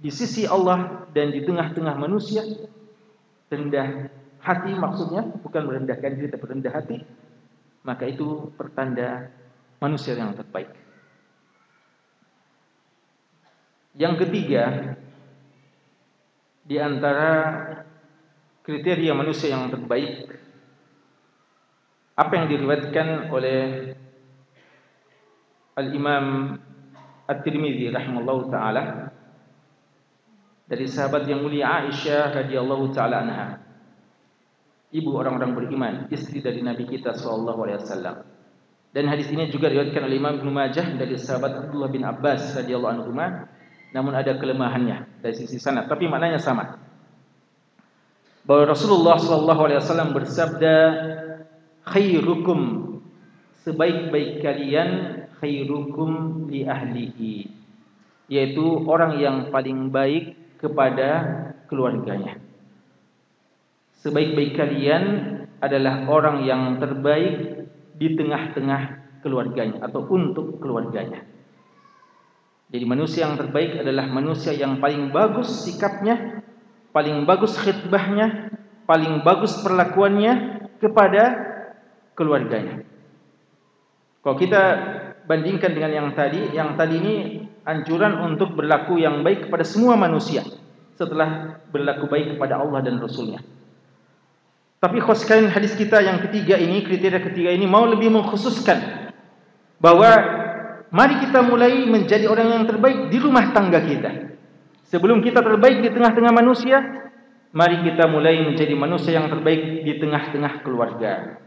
di sisi Allah dan di tengah-tengah manusia. Rendah hati maksudnya, bukan merendahkan diri tapi rendah hati. Maka itu pertanda manusia yang terbaik. Yang ketiga di antara kriteria manusia yang terbaik apa yang diriwayatkan oleh Al-Imam At-Tirmidzi rahimallahu taala dari sahabat yang mulia Aisyah radhiyallahu taala anha. Ibu orang-orang beriman istri dari nabi kita sallallahu alaihi wasallam. Dan hadis ini juga diriwayatkan oleh Imam Ibnu Majah dari sahabat Abdullah bin Abbas radhiyallahu anhu namun ada kelemahannya dari sisi sanad tapi maknanya sama bahwa Rasulullah sallallahu alaihi wasallam bersabda khairukum sebaik-baik kalian khairukum li ahlihi yaitu orang yang paling baik kepada keluarganya. Sebaik-baik kalian adalah orang yang terbaik di tengah-tengah keluarganya atau untuk keluarganya. Jadi manusia yang terbaik adalah manusia yang paling bagus sikapnya, paling bagus khidbahnya, paling bagus perlakuannya kepada keluarganya. Kalau kita bandingkan dengan yang tadi, yang tadi ini anjuran untuk berlaku yang baik kepada semua manusia setelah berlaku baik kepada Allah dan Rasulnya. Tapi khususkan hadis kita yang ketiga ini, kriteria ketiga ini mau lebih mengkhususkan bahwa mari kita mulai menjadi orang yang terbaik di rumah tangga kita. Sebelum kita terbaik di tengah-tengah manusia, mari kita mulai menjadi manusia yang terbaik di tengah-tengah keluarga.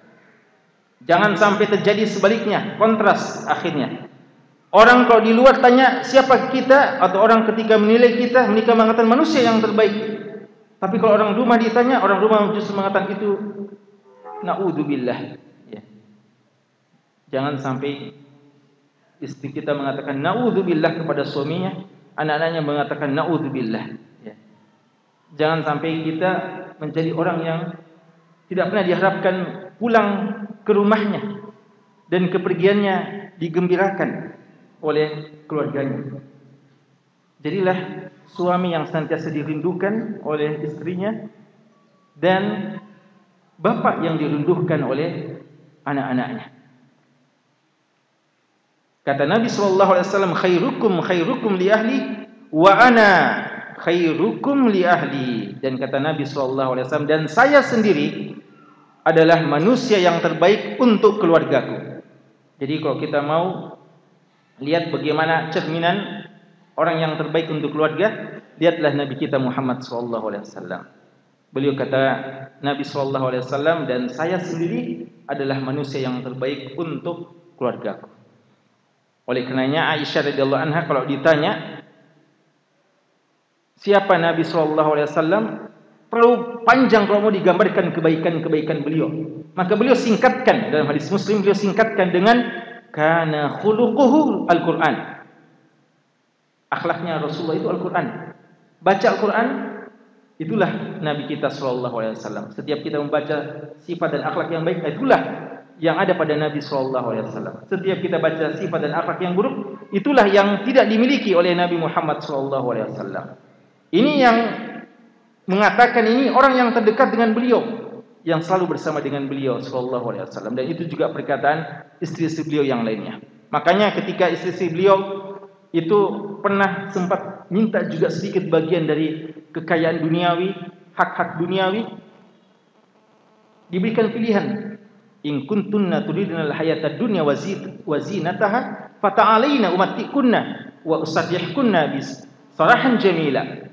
Jangan sampai terjadi sebaliknya, kontras akhirnya. Orang kalau di luar tanya siapa kita atau orang ketika menilai kita mereka mengatakan manusia yang terbaik. Tapi kalau orang rumah ditanya orang rumah justru mengatakan itu naudzubillah. Ya. Jangan sampai istri kita mengatakan naudzubillah kepada suaminya, anak-anaknya mengatakan naudzubillah. Ya. Jangan sampai kita menjadi orang yang tidak pernah diharapkan pulang ke rumahnya dan kepergiannya digembirakan oleh keluarganya. Jadilah suami yang senantiasa dirindukan oleh istrinya dan bapa yang dirindukan oleh anak-anaknya. Kata Nabi sallallahu alaihi wasallam khairukum khairukum li ahli wa ana khairukum li ahli dan kata Nabi sallallahu alaihi wasallam dan saya sendiri adalah manusia yang terbaik untuk keluargaku. Jadi kalau kita mau lihat bagaimana cerminan orang yang terbaik untuk keluarga, lihatlah Nabi kita Muhammad sallallahu alaihi wasallam. Beliau kata Nabi sallallahu alaihi wasallam dan saya sendiri adalah manusia yang terbaik untuk keluargaku. Oleh karenanya Aisyah radhiyallahu anha kalau ditanya siapa Nabi sallallahu alaihi wasallam terlalu panjang kalau mau digambarkan kebaikan-kebaikan beliau. Maka beliau singkatkan dalam hadis Muslim beliau singkatkan dengan kana khuluquhu al-Quran. Akhlaknya Rasulullah itu Al-Quran. Baca Al-Quran itulah Nabi kita sallallahu alaihi wasallam. Setiap kita membaca sifat dan akhlak yang baik itulah yang ada pada Nabi sallallahu alaihi wasallam. Setiap kita baca sifat dan akhlak yang buruk itulah yang tidak dimiliki oleh Nabi Muhammad sallallahu alaihi wasallam. Ini yang mengatakan ini orang yang terdekat dengan beliau yang selalu bersama dengan beliau sallallahu alaihi wasallam dan itu juga perkataan istri-istri beliau yang lainnya. Makanya ketika istri-istri beliau itu pernah sempat minta juga sedikit bagian dari kekayaan duniawi, hak-hak duniawi diberikan pilihan in kuntunna turidna al-hayata dunya wa zinataha fata'alaina umattikunna wa usarrihkunna bis sarahan jamila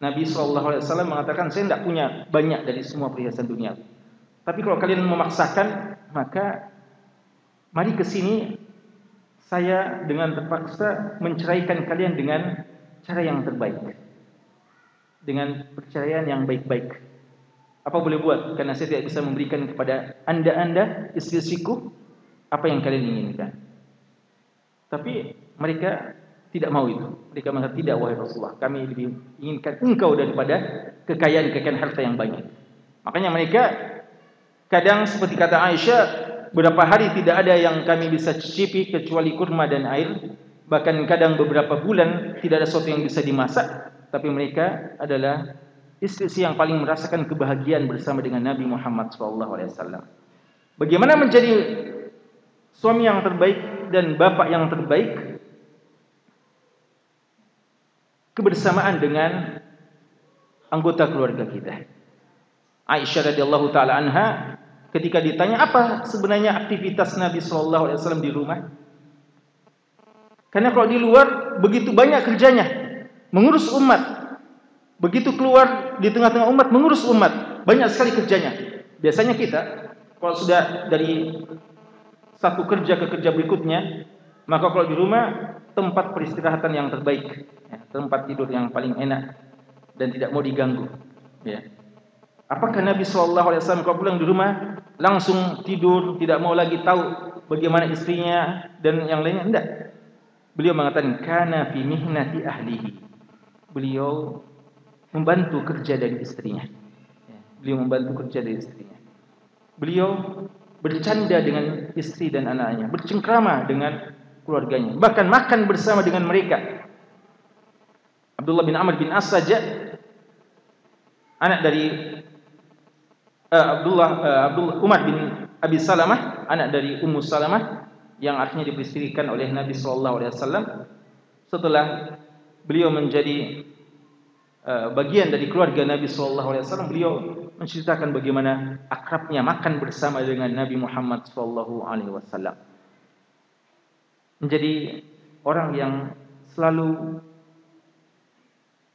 Nabi SAW mengatakan saya tidak punya banyak dari semua perhiasan dunia. Tapi kalau kalian memaksakan, maka mari ke sini saya dengan terpaksa menceraikan kalian dengan cara yang terbaik. Dengan perceraian yang baik-baik. Apa boleh buat? Karena saya tidak bisa memberikan kepada anda-anda, istri-istriku, apa yang kalian inginkan. Tapi mereka tidak mau itu. Mereka mengatakan tidak wahai Rasulullah. Kami lebih inginkan engkau daripada kekayaan-kekayaan harta yang banyak. Makanya mereka kadang seperti kata Aisyah, beberapa hari tidak ada yang kami bisa cicipi kecuali kurma dan air. Bahkan kadang beberapa bulan tidak ada sesuatu yang bisa dimasak. Tapi mereka adalah istri yang paling merasakan kebahagiaan bersama dengan Nabi Muhammad SAW. Bagaimana menjadi suami yang terbaik dan bapak yang terbaik? kebersamaan dengan anggota keluarga kita. Aisyah radhiyallahu taala anha ketika ditanya apa sebenarnya aktivitas Nabi sallallahu alaihi wasallam di rumah? Karena kalau di luar begitu banyak kerjanya mengurus umat. Begitu keluar di tengah-tengah umat mengurus umat, banyak sekali kerjanya. Biasanya kita kalau sudah dari satu kerja ke kerja berikutnya, maka kalau di rumah tempat peristirahatan yang terbaik, ya, tempat tidur yang paling enak dan tidak mau diganggu. Ya. Apakah Nabi Shallallahu Alaihi Wasallam kalau pulang di rumah langsung tidur, tidak mau lagi tahu bagaimana istrinya dan yang lainnya? Tidak. Beliau mengatakan karena fi mihnati ahlihi. Beliau membantu kerja dari istrinya. Ya, beliau membantu kerja dari istrinya. Beliau bercanda dengan istri dan anaknya, bercengkrama dengan keluarganya, bahkan makan bersama dengan mereka. Abdullah bin Amr bin As saja anak dari uh, Abdullah uh, Abdullah Umar bin Abi Salamah, anak dari Ummu Salamah yang akhirnya diperistrikan oleh Nabi sallallahu alaihi wasallam setelah beliau menjadi bagian dari keluarga Nabi wasallam, beliau menceritakan bagaimana akrabnya makan bersama dengan Nabi Muhammad wasallam menjadi orang yang selalu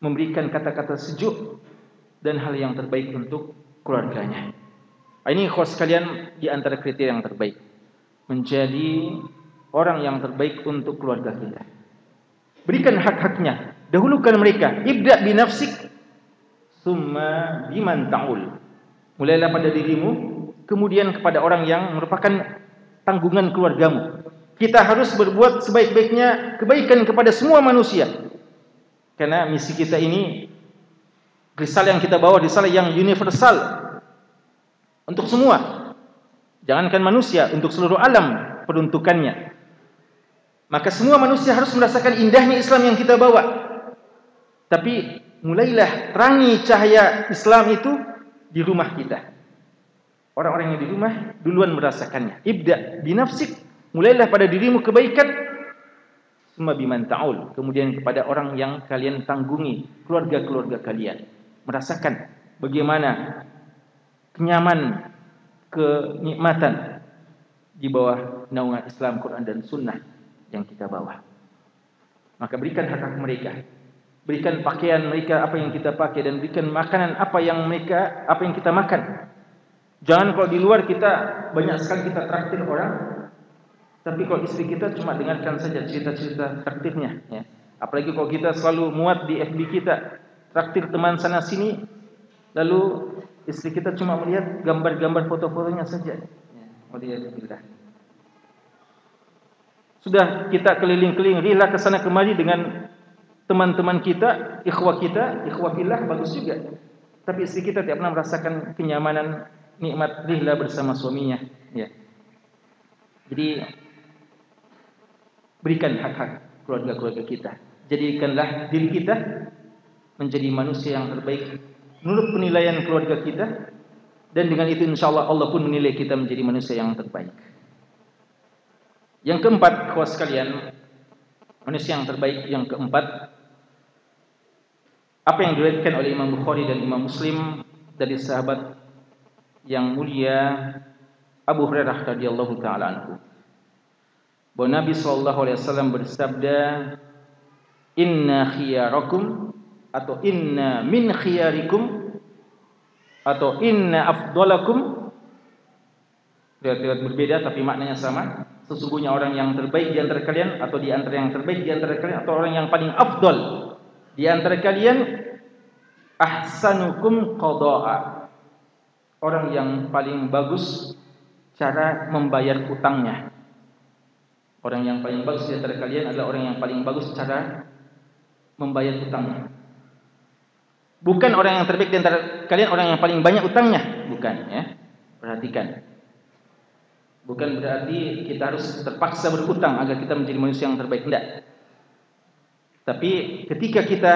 memberikan kata-kata sejuk dan hal yang terbaik untuk keluarganya. Ini khos kalian di antara kriteria yang terbaik. Menjadi orang yang terbaik untuk keluarga kita. Berikan hak-haknya. Dahulukan mereka. Ibda binafsik. Summa biman ta'ul. Mulailah pada dirimu. Kemudian kepada orang yang merupakan tanggungan keluargamu kita harus berbuat sebaik-baiknya kebaikan kepada semua manusia. Karena misi kita ini risalah yang kita bawa risalah yang universal untuk semua. Jangankan manusia, untuk seluruh alam peruntukannya. Maka semua manusia harus merasakan indahnya Islam yang kita bawa. Tapi mulailah rangi cahaya Islam itu di rumah kita. Orang-orang yang di rumah duluan merasakannya. Ibda binafsik mulailah pada dirimu kebaikan semua biman ta'ul kemudian kepada orang yang kalian tanggungi keluarga-keluarga kalian merasakan bagaimana kenyaman kenikmatan di bawah naungan Islam Quran dan Sunnah yang kita bawa maka berikan hak hak mereka berikan pakaian mereka apa yang kita pakai dan berikan makanan apa yang mereka apa yang kita makan jangan kalau di luar kita banyak sekali kita traktir orang tapi kalau istri kita cuma dengarkan saja cerita-cerita traktirnya, ya. Apalagi kalau kita selalu muat di FB kita, traktir teman sana sini, lalu istri kita cuma melihat gambar-gambar foto-fotonya saja. Ya. Alhamdulillah. Sudah kita keliling-keliling, rila ke sana kemari dengan teman-teman kita, ikhwah kita, ikhwah fillah bagus juga. Tapi istri kita tidak pernah merasakan kenyamanan nikmat rihla bersama suaminya. Ya. Jadi berikan hak-hak keluarga-keluarga kita. Jadikanlah diri kita menjadi manusia yang terbaik menurut penilaian keluarga kita dan dengan itu insyaallah Allah pun menilai kita menjadi manusia yang terbaik. Yang keempat, kawan sekalian, manusia yang terbaik yang keempat apa yang diriwayatkan oleh Imam Bukhari dan Imam Muslim dari sahabat yang mulia Abu Hurairah radhiyallahu taala anhu. Bahwa Nabi sallallahu alaihi wasallam bersabda inna khiyarakum atau inna min khiyarikum atau inna afdalakum. Riwayat berbeda tapi maknanya sama. Sesungguhnya orang yang terbaik di antara kalian atau di antara yang terbaik di antara kalian atau orang yang paling afdal di antara kalian ahsanukum qada'a orang yang paling bagus cara membayar utangnya Orang yang paling bagus di antara kalian adalah orang yang paling bagus cara membayar utangnya. Bukan orang yang terbaik di antara kalian orang yang paling banyak utangnya, bukan ya. Perhatikan. Bukan berarti kita harus terpaksa berhutang agar kita menjadi manusia yang terbaik, tidak. Tapi ketika kita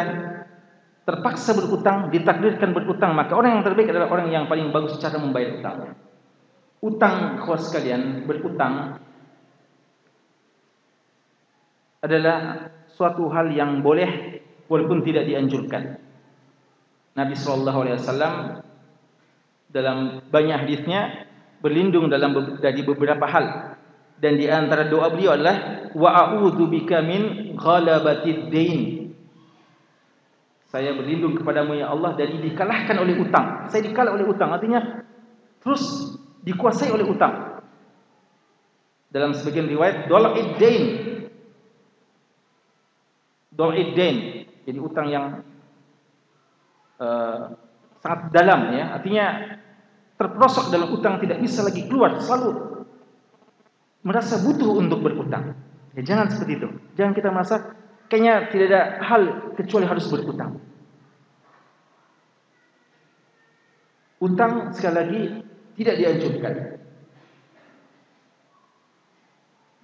terpaksa berhutang, ditakdirkan berhutang, maka orang yang terbaik adalah orang yang paling bagus cara membayar utangnya. Utang khusus kalian berhutang adalah suatu hal yang boleh walaupun tidak dianjurkan. Nabi sallallahu alaihi wasallam dalam banyak hadisnya berlindung dalam dari beberapa hal dan di antara doa beliau adalah wa a'udzu bika min ghalabatid dain saya berlindung kepadamu ya Allah dari dikalahkan oleh utang. Saya dikalah oleh utang artinya terus dikuasai oleh utang. Dalam sebagian riwayat dola'id dain dola'id dain jadi utang yang uh, sangat dalam ya. Artinya terperosok dalam utang tidak bisa lagi keluar selalu merasa butuh untuk berutang. Ya jangan seperti itu. Jangan kita merasa kayaknya tidak ada hal kecuali harus berutang. Utang sekali lagi tidak dianjurkan.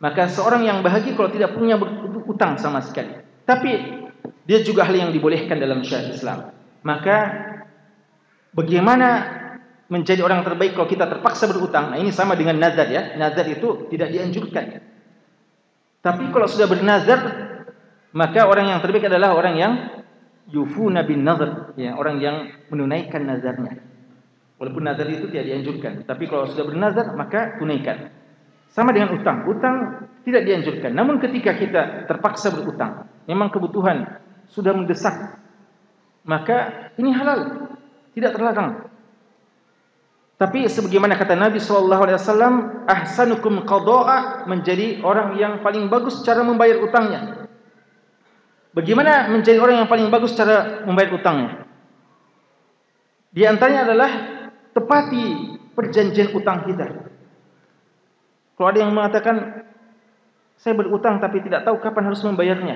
Maka seorang yang bahagia kalau tidak punya utang sama sekali. Tapi dia juga hal yang dibolehkan dalam syariat Islam. Maka bagaimana menjadi orang terbaik kalau kita terpaksa berutang. Nah ini sama dengan nazar ya. Nazar itu tidak dianjurkan. Tapi kalau sudah bernazar, maka orang yang terbaik adalah orang yang yufuna bin nazar, ya, orang yang menunaikan nazarnya. Walaupun nazar itu tidak dianjurkan, tapi kalau sudah bernazar maka tunaikan. Sama dengan utang. Utang tidak dianjurkan. Namun ketika kita terpaksa berutang, memang kebutuhan sudah mendesak, maka ini halal, tidak terlarang. Tapi sebagaimana kata Nabi wasallam, ahsanukum qada'a menjadi orang yang paling bagus cara membayar utangnya. Bagaimana menjadi orang yang paling bagus cara membayar utangnya? Di antaranya adalah tepati perjanjian utang kita. Kalau ada yang mengatakan saya berutang tapi tidak tahu kapan harus membayarnya.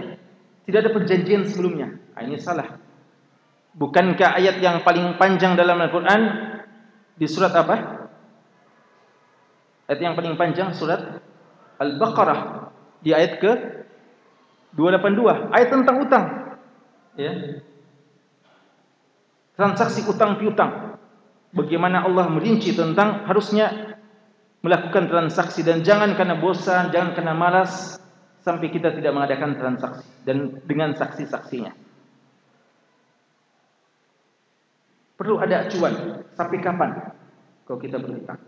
Tidak ada perjanjian sebelumnya. Ah, ini salah. Bukankah ayat yang paling panjang dalam Al-Quran di surat apa? Ayat yang paling panjang surat Al-Baqarah di ayat ke 282, ayat tentang utang. Ya. Transaksi utang piutang. Bagaimana Allah merinci tentang harusnya melakukan transaksi dan jangan karena bosan, jangan karena malas sampai kita tidak mengadakan transaksi dan dengan saksi-saksinya. Perlu ada acuan sampai kapan kalau kita berhutang.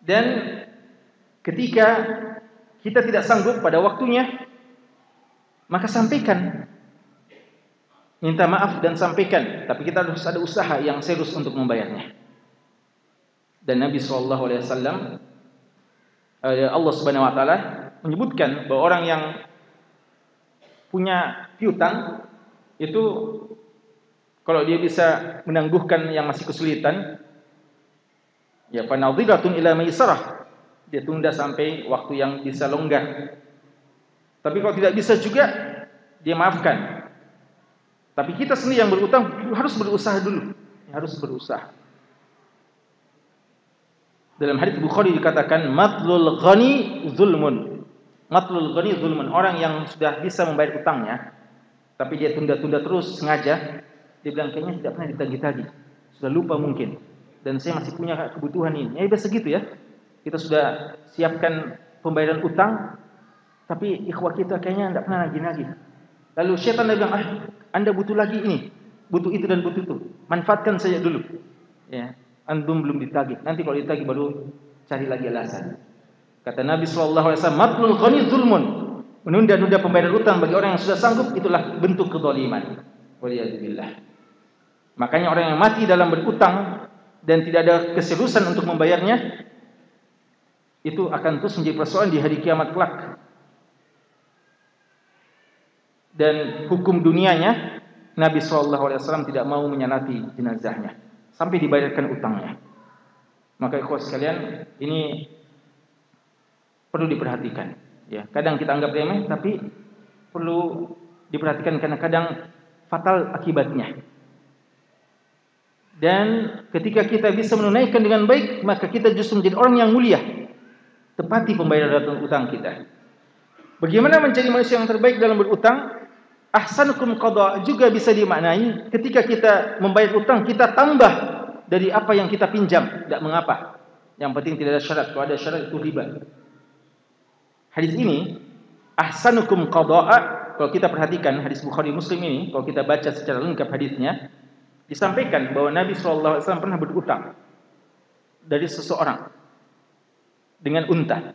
Dan ketika kita tidak sanggup pada waktunya, maka sampaikan. Minta maaf dan sampaikan. Tapi kita harus ada usaha yang serius untuk membayarnya. Dan Nabi SAW, eh, Allah Subhanahu Wa Taala menyebutkan bahwa orang yang punya piutang itu kalau dia bisa menangguhkan yang masih kesulitan ya fa nadhiratun ila maisarah. Dia tunda sampai waktu yang bisa longgar. Tapi kalau tidak bisa juga dia maafkan. Tapi kita sendiri yang berutang harus berusaha dulu. Harus berusaha. Dalam hadis Bukhari dikatakan matlul ghani zulmun. Matlul ghani zulmun. Orang yang sudah bisa membayar utangnya tapi dia tunda-tunda terus sengaja. Dia bilang kayaknya tidak pernah ditagih-tagih. Sudah lupa mungkin. Dan saya masih punya kebutuhan ini. Ya biasa gitu ya. Kita sudah siapkan pembayaran utang. Tapi ikhwah kita kayaknya tidak pernah lagi-lagi. Lalu syaitan dia bilang, ah, anda butuh lagi ini. Butuh itu dan butuh itu. Manfaatkan saja dulu. Ya, Antum belum ditagih. Nanti kalau ditagih baru cari lagi alasan. Kata Nabi SAW, Matlul khani zulmun menunda-nunda pembayaran utang bagi orang yang sudah sanggup itulah bentuk kezaliman. Waliyadzubillah. Makanya orang yang mati dalam berutang dan tidak ada keseriusan untuk membayarnya itu akan terus menjadi persoalan di hari kiamat kelak. Dan hukum dunianya Nabi SAW tidak mau menyalati jenazahnya sampai dibayarkan utangnya. Maka ikhwas sekalian ini perlu diperhatikan. Ya, kadang kita anggap remeh tapi perlu diperhatikan karena kadang fatal akibatnya. Dan ketika kita bisa menunaikan dengan baik, maka kita justru menjadi orang yang mulia. Tepati pembayaran utang kita. Bagaimana menjadi manusia yang terbaik dalam berutang? Ahsanukum qada juga bisa dimaknai ketika kita membayar utang kita tambah dari apa yang kita pinjam, tidak mengapa. Yang penting tidak ada syarat. Kalau ada syarat itu riba. Hadis ini ahsanukum qada'a kalau kita perhatikan hadis Bukhari Muslim ini kalau kita baca secara lengkap hadisnya disampaikan bahwa Nabi SAW pernah berutang dari seseorang dengan unta.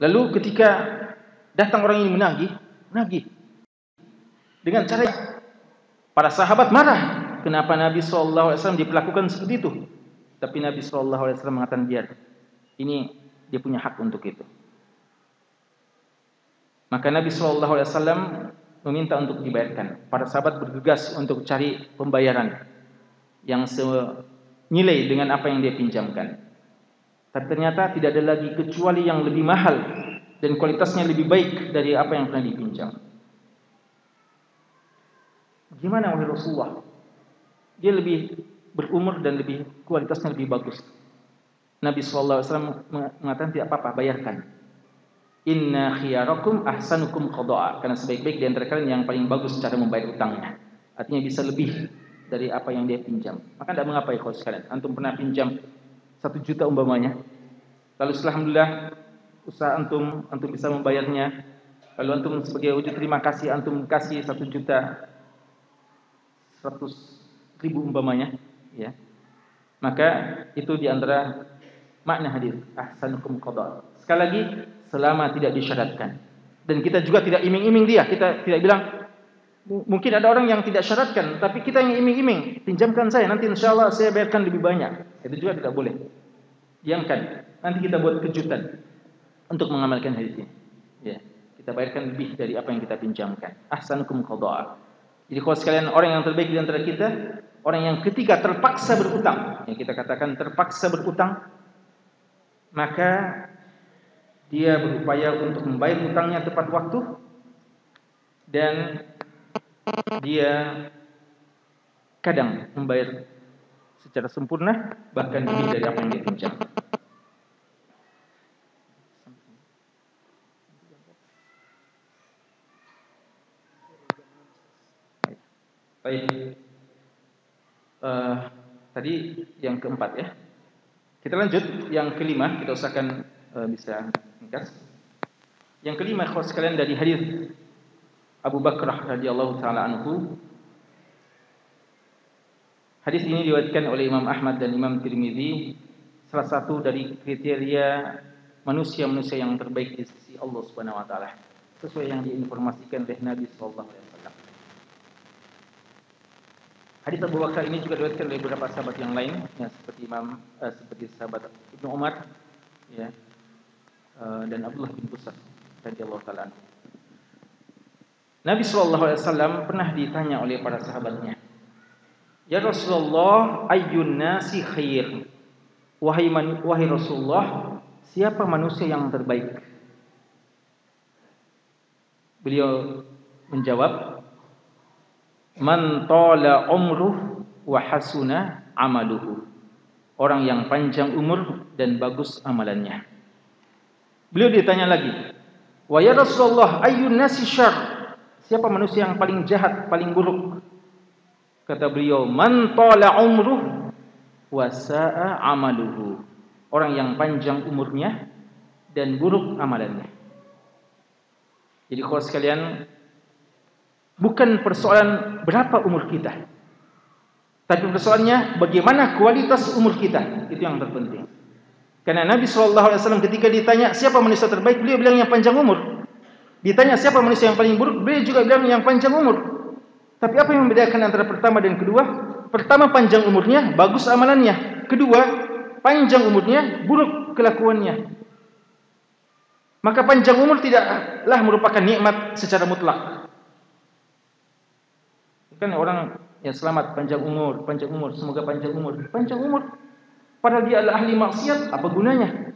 Lalu ketika datang orang ini menagih, menagih dengan cara para sahabat marah. Kenapa Nabi SAW diperlakukan seperti itu? Tapi Nabi SAW mengatakan biar ini dia punya hak untuk itu. Maka Nabi SAW meminta untuk dibayarkan. Para sahabat bergegas untuk cari pembayaran yang senilai dengan apa yang dia pinjamkan. Tapi ternyata tidak ada lagi kecuali yang lebih mahal dan kualitasnya lebih baik dari apa yang pernah dipinjam. Gimana oleh Rasulullah? Dia lebih berumur dan lebih kualitasnya lebih bagus. Nabi SAW mengatakan tidak apa-apa, bayarkan. Inna khiyarakum ahsanukum qada'a. Karena sebaik-baik di antara kalian yang paling bagus cara membayar utangnya. Artinya bisa lebih dari apa yang dia pinjam. Maka tidak mengapa ya kalau sekalian. Antum pernah pinjam satu juta umpamanya. Lalu setelah Alhamdulillah usaha antum, antum bisa membayarnya. Lalu antum sebagai wujud terima kasih antum kasih satu juta seratus ribu umpamanya. Ya. Maka itu di antara makna hadis ahsanukum qada'a. Sekali lagi selama tidak disyaratkan. Dan kita juga tidak iming-iming dia. Kita tidak bilang mungkin ada orang yang tidak syaratkan, tapi kita yang iming-iming, pinjamkan saya nanti insya Allah saya bayarkan lebih banyak. Itu juga tidak boleh. Diamkan. Nanti kita buat kejutan untuk mengamalkan hadis ini. Ya, kita bayarkan lebih dari apa yang kita pinjamkan. Ahsanukum qada'a. Jadi kalau sekalian orang yang terbaik di antara kita, orang yang ketika terpaksa berutang, yang kita katakan terpaksa berutang, maka dia berupaya untuk membayar hutangnya tepat waktu dan dia kadang membayar secara sempurna bahkan lebih dari apa yang dia pinjam. Baik. Uh, tadi yang keempat ya. Kita lanjut yang kelima kita usahakan uh, bisa ringkas. Yang kelima khos sekalian dari hadis Abu Bakrah radhiyallahu taala anhu. Hadis ini diriwayatkan oleh Imam Ahmad dan Imam Tirmizi salah satu dari kriteria manusia-manusia yang terbaik di sisi Allah Subhanahu wa taala sesuai yang diinformasikan oleh Nabi sallallahu alaihi wasallam. Hadis Abu Bakar ini juga diriwayatkan oleh beberapa sahabat yang lain ya seperti Imam uh, seperti sahabat Ibnu Umar ya Uh, dan Abdullah bin Busar radhiyallahu taala Nabi sallallahu alaihi wasallam pernah ditanya oleh para sahabatnya Ya Rasulullah ayyun nasi khair? Wahai man, wahai Rasulullah siapa manusia yang terbaik? Beliau menjawab Man tala umruh wa hasuna amaluhu. Orang yang panjang umur dan bagus amalannya Beliau ditanya lagi, "Wa ya Rasulullah, ayyun nasi syarr?" Siapa manusia yang paling jahat, paling buruk? Kata beliau, "Man tala umruh wa sa'a amaluhu." Orang yang panjang umurnya dan buruk amalannya. Jadi kalau sekalian bukan persoalan berapa umur kita. Tapi persoalannya bagaimana kualitas umur kita. Itu yang terpenting. Karena Nabi SAW ketika ditanya siapa manusia terbaik, beliau bilang yang panjang umur. Ditanya siapa manusia yang paling buruk, beliau juga bilang yang panjang umur. Tapi apa yang membedakan antara pertama dan kedua? Pertama panjang umurnya, bagus amalannya. Kedua, panjang umurnya, buruk kelakuannya. Maka panjang umur tidaklah merupakan nikmat secara mutlak. Kan orang yang selamat panjang umur, panjang umur, semoga panjang umur. Panjang umur Padahal dia adalah ahli maksiat, apa gunanya?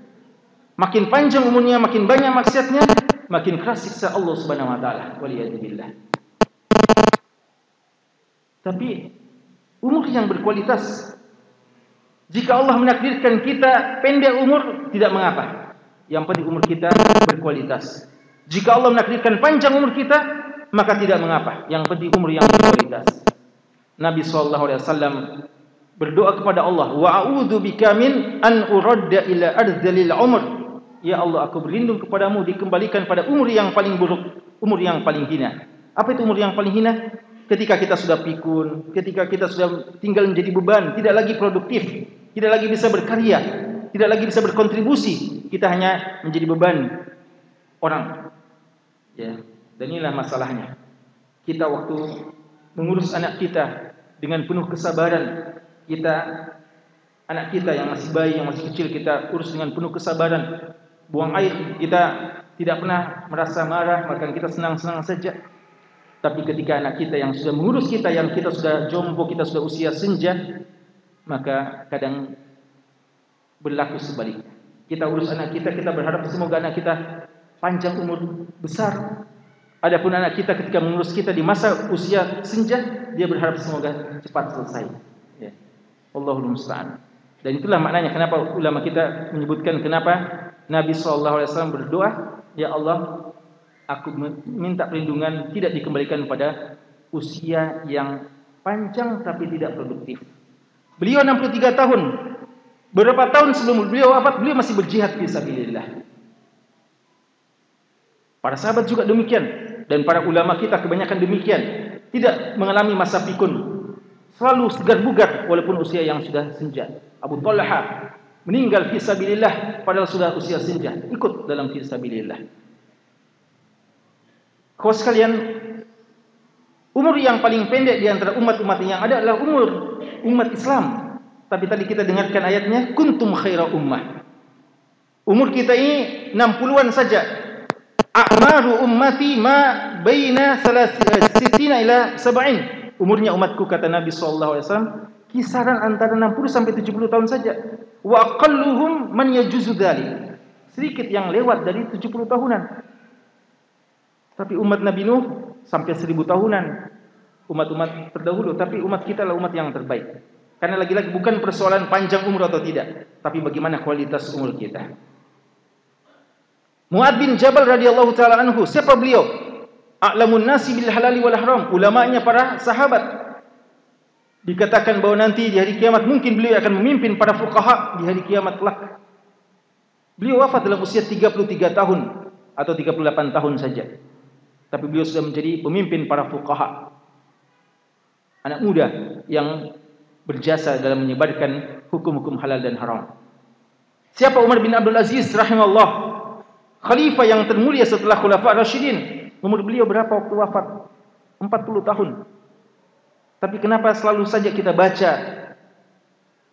Makin panjang umurnya, makin banyak maksiatnya, makin keras siksa Allah Subhanahu wa taala. Waliyadzubillah. Tapi umur yang berkualitas jika Allah menakdirkan kita pendek umur tidak mengapa. Yang penting umur kita berkualitas. Jika Allah menakdirkan panjang umur kita maka tidak mengapa. Yang penting umur yang berkualitas. Nabi sallallahu alaihi wasallam berdoa kepada Allah wa a'udzu bika min an uradda ila ardhilil umr ya Allah aku berlindung kepadamu dikembalikan pada umur yang paling buruk umur yang paling hina apa itu umur yang paling hina ketika kita sudah pikun, ketika kita sudah tinggal menjadi beban, tidak lagi produktif, tidak lagi bisa berkarya, tidak lagi bisa berkontribusi, kita hanya menjadi beban orang. Ya, dan inilah masalahnya. Kita waktu mengurus anak kita dengan penuh kesabaran, kita anak kita yang masih bayi, yang masih kecil kita urus dengan penuh kesabaran. Buang air, kita tidak pernah merasa marah, bahkan kita senang-senang saja. Tapi ketika anak kita yang sudah mengurus kita, yang kita sudah jompo, kita sudah usia senja, maka kadang berlaku sebaliknya. Kita urus anak kita, kita berharap semoga anak kita panjang umur besar. Adapun anak kita ketika mengurus kita di masa usia senja, dia berharap semoga cepat selesai. Allahul Musta'an. Dan itulah maknanya kenapa ulama kita menyebutkan kenapa Nabi SAW berdoa, Ya Allah, aku minta perlindungan tidak dikembalikan pada usia yang panjang tapi tidak produktif. Beliau 63 tahun. Beberapa tahun sebelum beliau wafat, beliau masih berjihad fi sabilillah. Para sahabat juga demikian dan para ulama kita kebanyakan demikian, tidak mengalami masa pikun. Selalu segar bugar walaupun usia yang sudah senja. Abu Talha meninggal fi sabilillah padahal sudah usia senja, ikut dalam fi sabilillah. Kau sekalian, umur yang paling pendek di antara umat-umat yang ada adalah umur umat Islam. Tapi tadi kita dengarkan ayatnya, kuntum khaira ummah. Umur kita ini 60-an saja. A'maru ummati ma baina salasitina ila sab'in. Umurnya umatku kata Nabi sallallahu alaihi wasallam kisaran antara 60 sampai 70 tahun saja. Wa aqalluhum man yajuzu. Sedikit yang lewat dari 70 tahunan. Tapi umat Nabi Nuh sampai seribu tahunan umat-umat terdahulu. Tapi umat kita adalah umat yang terbaik. Karena lagi-lagi bukan persoalan panjang umur atau tidak, tapi bagaimana kualitas umur kita. Muad bin Jabal radhiyallahu taala anhu, siapa beliau? A'lamun nasi bil halali wal haram, ulamanya para sahabat. Dikatakan bahawa nanti di hari kiamat mungkin beliau akan memimpin para fuqaha di hari kiamat kelak. Beliau wafat dalam usia 33 tahun atau 38 tahun saja. Tapi beliau sudah menjadi pemimpin para fuqaha. Anak muda yang berjasa dalam menyebarkan hukum-hukum halal dan haram. Siapa Umar bin Abdul Aziz rahimahullah? Khalifah yang termulia setelah Khulafa Rashidin. Umur beliau berapa waktu wafat? 40 tahun. Tapi kenapa selalu saja kita baca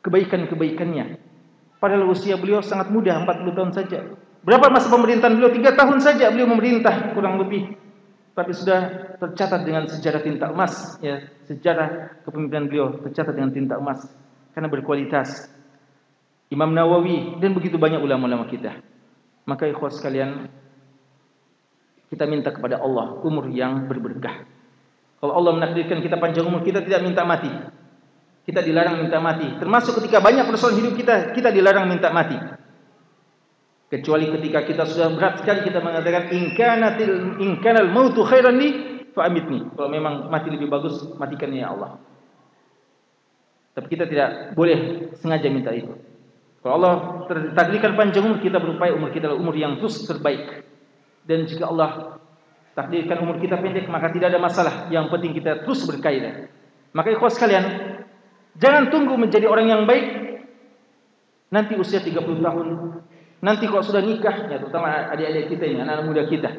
kebaikan-kebaikannya? Padahal usia beliau sangat muda, 40 tahun saja. Berapa masa pemerintahan beliau? 3 tahun saja beliau memerintah kurang lebih tapi sudah tercatat dengan sejarah tinta emas ya sejarah kepemimpinan beliau tercatat dengan tinta emas karena berkualitas Imam Nawawi dan begitu banyak ulama-ulama kita maka ikhwas sekalian kita minta kepada Allah umur yang berberkah kalau Allah menakdirkan kita panjang umur kita tidak minta mati kita dilarang minta mati termasuk ketika banyak persoalan hidup kita kita dilarang minta mati Kecuali ketika kita sudah berat sekali kita mengatakan inkanatil inkanal mautu khairan li fa amitni. Kalau memang mati lebih bagus, matikan ya Allah. Tapi kita tidak boleh sengaja minta itu. Kalau Allah takdirkan panjang umur kita berupaya umur kita adalah umur yang terus terbaik. Dan jika Allah takdirkan umur kita pendek maka tidak ada masalah. Yang penting kita terus berkaitan. Maka ikhwas sekalian, jangan tunggu menjadi orang yang baik nanti usia 30 tahun, Nanti kalau sudah nikah, ya terutama adik-adik kita ini, anak-anak muda kita.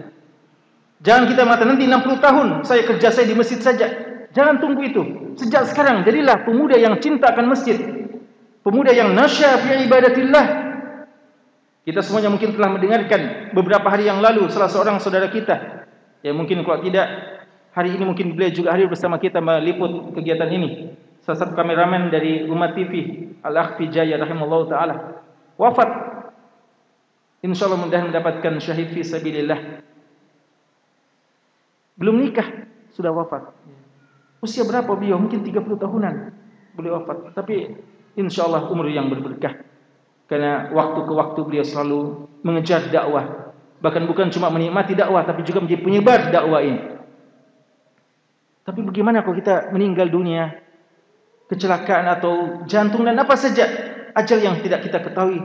Jangan kita mata nanti 60 tahun saya kerja saya di masjid saja. Jangan tunggu itu. Sejak sekarang jadilah pemuda yang cinta akan masjid. Pemuda yang nasya fi ibadatillah. Kita semuanya mungkin telah mendengarkan beberapa hari yang lalu salah seorang saudara kita. Ya mungkin kalau tidak hari ini mungkin beliau juga hadir bersama kita meliput kegiatan ini. Salah satu kameramen dari Umat TV Al-Akhfi Jaya rahimahullah ta'ala wafat InsyaAllah mudah mendapatkan syahid fi sabilillah. Belum nikah, sudah wafat. Usia berapa beliau? Mungkin 30 tahunan beliau wafat. Tapi insyaAllah umur yang berberkah. Karena waktu ke waktu beliau selalu mengejar dakwah. Bahkan bukan cuma menikmati dakwah, tapi juga menjadi penyebar dakwah ini. Tapi bagaimana kalau kita meninggal dunia, kecelakaan atau jantung dan apa saja ajal yang tidak kita ketahui